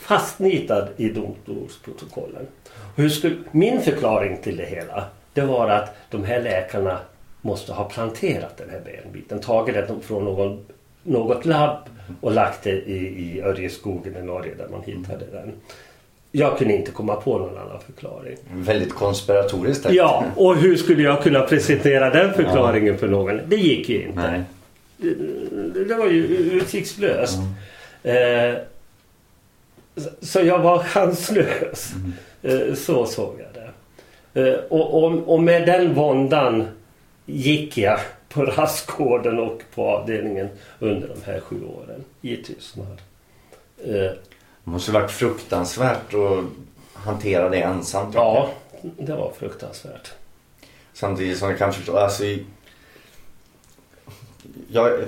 S2: fastnitad i domstolsprotokollen. Hur skulle, min förklaring till det hela det var att de här läkarna måste ha planterat den här benbiten. Tagit den från någon, något labb och lagt det i, i Örjeskogen i Norge där man hittade den. Jag kunde inte komma på någon annan förklaring.
S3: Väldigt konspiratoriskt. här.
S2: Ja, och hur skulle jag kunna presentera den förklaringen för någon? Det gick ju inte.
S3: Nej.
S2: Det, det var ju utsiktslöst. Eh, så- jag var chanslös. Eh, så såg jag det. Eh, och, och, och med den våndan gick jag på rastgården och på avdelningen under de här sju åren i tystnad. Eh,
S3: Det måste varit fruktansvärt att hantera det ensam. tror jag.
S2: ja, det var fruktansvärt.
S3: Samtidigt som jag kan förstå. Alltså, jag,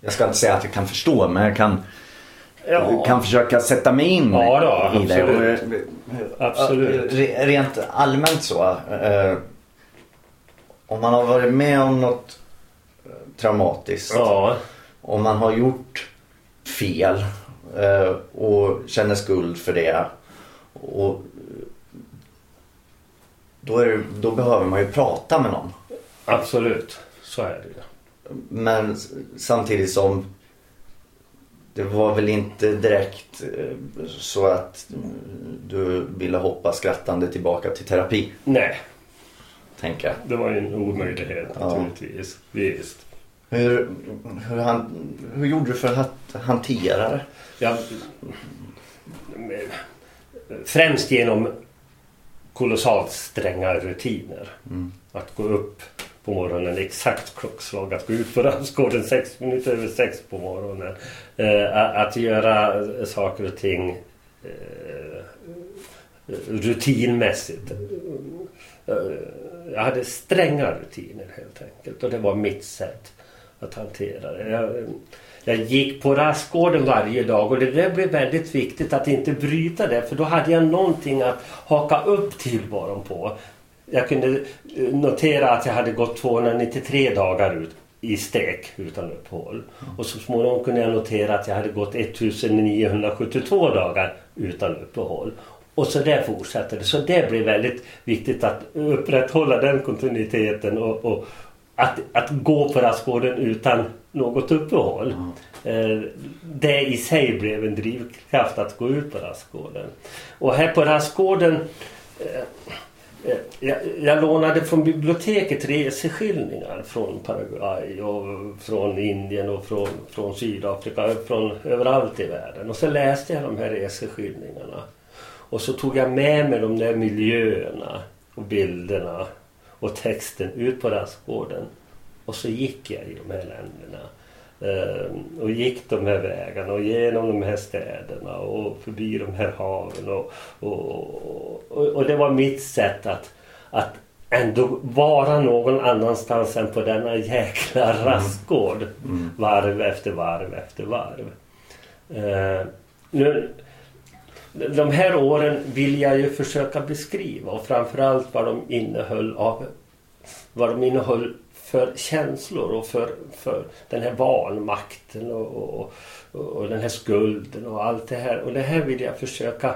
S3: jag ska inte säga att jag kan förstå men jag kan,
S2: Ja,
S3: kan försöka sätta mig in
S2: Ja då,
S3: i det.
S2: absolut.
S3: Och,
S2: absolut.
S3: Re- Rent allmänt så. Eh, om man har varit med om något eh, traumatiskt.
S2: Ja,
S3: Om man har gjort fel eh, och känner skuld för det. Och, då, är det, då behöver man ju prata med någon.
S2: absolut. Så är det ju.
S3: Men samtidigt som det var väl inte direkt eh, så att mm, du ville hoppa skrattande tillbaka till terapi.
S2: Nej,
S3: Tänker jag.
S2: det var ju en omöjlighet
S3: Ja.
S2: naturligtvis. Visst.
S3: Hur, hur, han, hur gjorde du för att hantera det?
S2: Jag, främst genom kolossalt stränga rutiner. Att gå upp på morgonen, exakt klockslag, att gå ut på rastgården sex minuter över sex på morgonen. Eh, att göra eh, saker och ting eh, rutinmässigt. Eh, jag hade stränga rutiner helt enkelt och det var mitt sätt att hantera det. Jag, jag gick på rastgården varje dag och det där blev väldigt viktigt att inte bryta det för då hade jag någonting att haka upp tillvaron på. Jag kunde eh, notera att jag hade gått 293 dagar ut i stek utan uppehåll. Och så småningom kunde jag notera att jag hade gått 1972 dagar utan uppehåll. Och så där fortsatte det. Så det blev väldigt viktigt att upprätthålla den kontinuiteten och, och att, att gå på rastgården utan något uppehåll. Mm. Det i sig blev en drivkraft att gå ut på rastgården. Och här på rastgården eh, Eh, jag, jag lånade från biblioteket reseskildringar från Paraguay och från Indien och från, från Sydafrika, från överallt i världen. Och så läste jag de här reseskildringarna. Och så tog jag med mig de där miljöerna och bilderna och texten ut på rastgården. Och så gick jag i de här länderna. Uh, och gick de här vägarna och genom de här städerna och förbi de här haven. Och, och, och, och det var mitt sätt att, att ändå vara någon annanstans än på denna jäkla mm. rastgård. Mm. Varv efter varv efter varv. Uh, nu, de här åren vill jag ju försöka beskriva och framförallt vad de innehöll av vad de innehöll för känslor och för, för den här vanmakten och, och, och, den här skulden och allt det här. Och det här vill jag försöka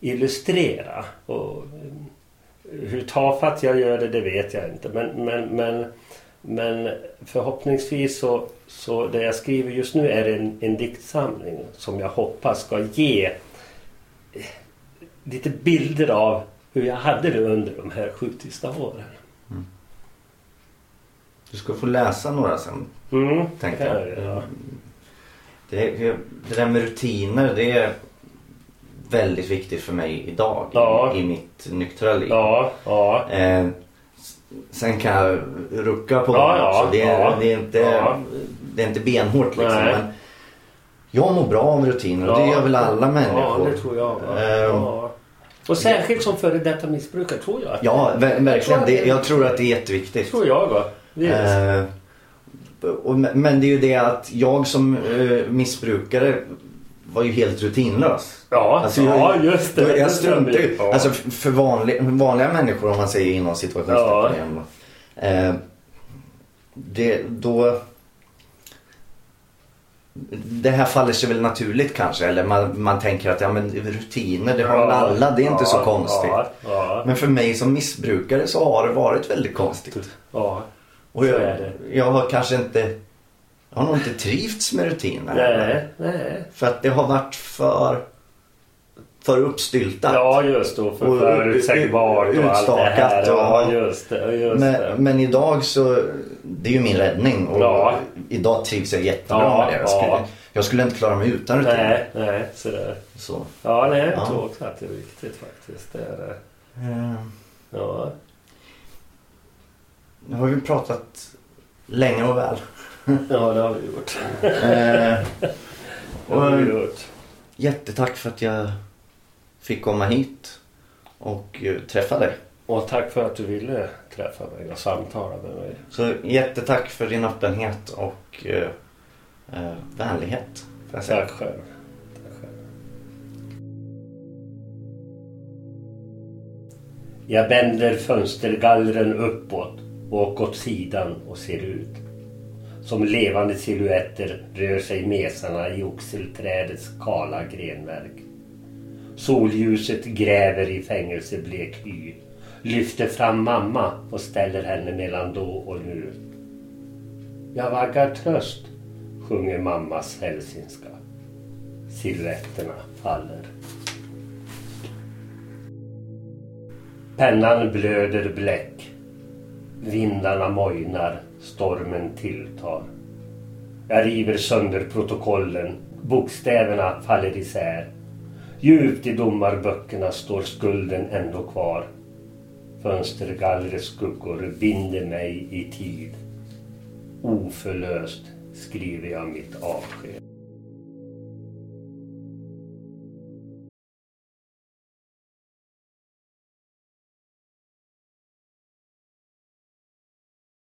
S2: illustrera. Och eh, hur tafatt jag gör det, det vet jag inte. Men, men, men, men förhoppningsvis så, så det jag skriver just nu är en, en diktsamling som jag hoppas ska ge eh, lite bilder av hur jag hade det under de här sju tysta åren. Mm.
S3: Du ska få läsa några sen.
S2: Mm,
S3: tänkte jag. Ja. Det, det där med rutiner det är väldigt viktigt för mig idag ja. i, i, mitt nyktra liv.
S2: Ja, ja.
S3: Eh, sen kan jag rucka på ja, dem också. Det är, det, är inte, det är inte benhårt liksom. Men jag mår bra av rutiner och det gör väl alla människor.
S2: Ja, det tror jag. Eh, och särskilt som före detta missbrukare tror jag.
S3: Ja, verkligen. Jag tror, det, jag tror att det är jätteviktigt.
S2: tror jag va.
S3: Eh, och, men det är ju det att jag som eh, missbrukare var ju helt rutinlös.
S2: Ja, alltså jag, ja just det.
S3: Jag struntar ju. Ja. Alltså för vanliga, vanliga människor om man säger inom situationstecken. Ja. Eh, det, då det här faller sig väl naturligt kanske eller man, man tänker att ja, men rutiner det har ja, alla, det är inte ja, så konstigt. Men för mig som missbrukare så har det varit väldigt konstigt.
S2: Ja,
S3: och jag, jag har kanske inte jag har nog inte trivts med rutiner.
S2: Nej, nej.
S3: För att det har varit för för uppstyltat.
S2: Ja just det, för förutsägbart och, och allt det här. Ja, just det, just
S3: men,
S2: det.
S3: men idag så, det är ju min räddning och ja. idag trivs jag jättebra ja, med det. Jag skulle, ja. jag skulle inte klara mig utan rutiner.
S2: Nej, nej, sådär.
S3: Så.
S2: Ja, nej, jag tror också att det är viktigt faktiskt. Det är det.
S3: Mm.
S2: Ja.
S3: Nu har vi pratat länge och väl.
S2: ja, det har vi gjort.
S3: eh, och, har vi gjort. Jättetack för att jag fick komma hit och eh, träffa dig.
S2: Och tack för att du ville träffa mig och samtala med mig.
S3: Så jättetack för din öppenhet och eh, eh, vänlighet.
S2: Tack själv. Tack själv. Jag vänder fönstergallren uppåt och åt sidan och ser ut. Som levande siluetter rör sig mesarna i oxelträdets kala grenverk. Solljuset gräver i fängelseblek hy. Lyfter fram mamma och ställer henne mellan då och nu. Jag vaggar tröst, sjunger mammas hälsinska. Silhuetterna faller. Pennan blöder bläck. Vindarna mojnar, stormen tilltar. Jag river sönder protokollen, bokstäverna faller isär. Djupt i domarböckerna står skulden ändå kvar. Fönstergallrets skuggor binder mig i tid. Oförlöst skriver jag mitt avsked.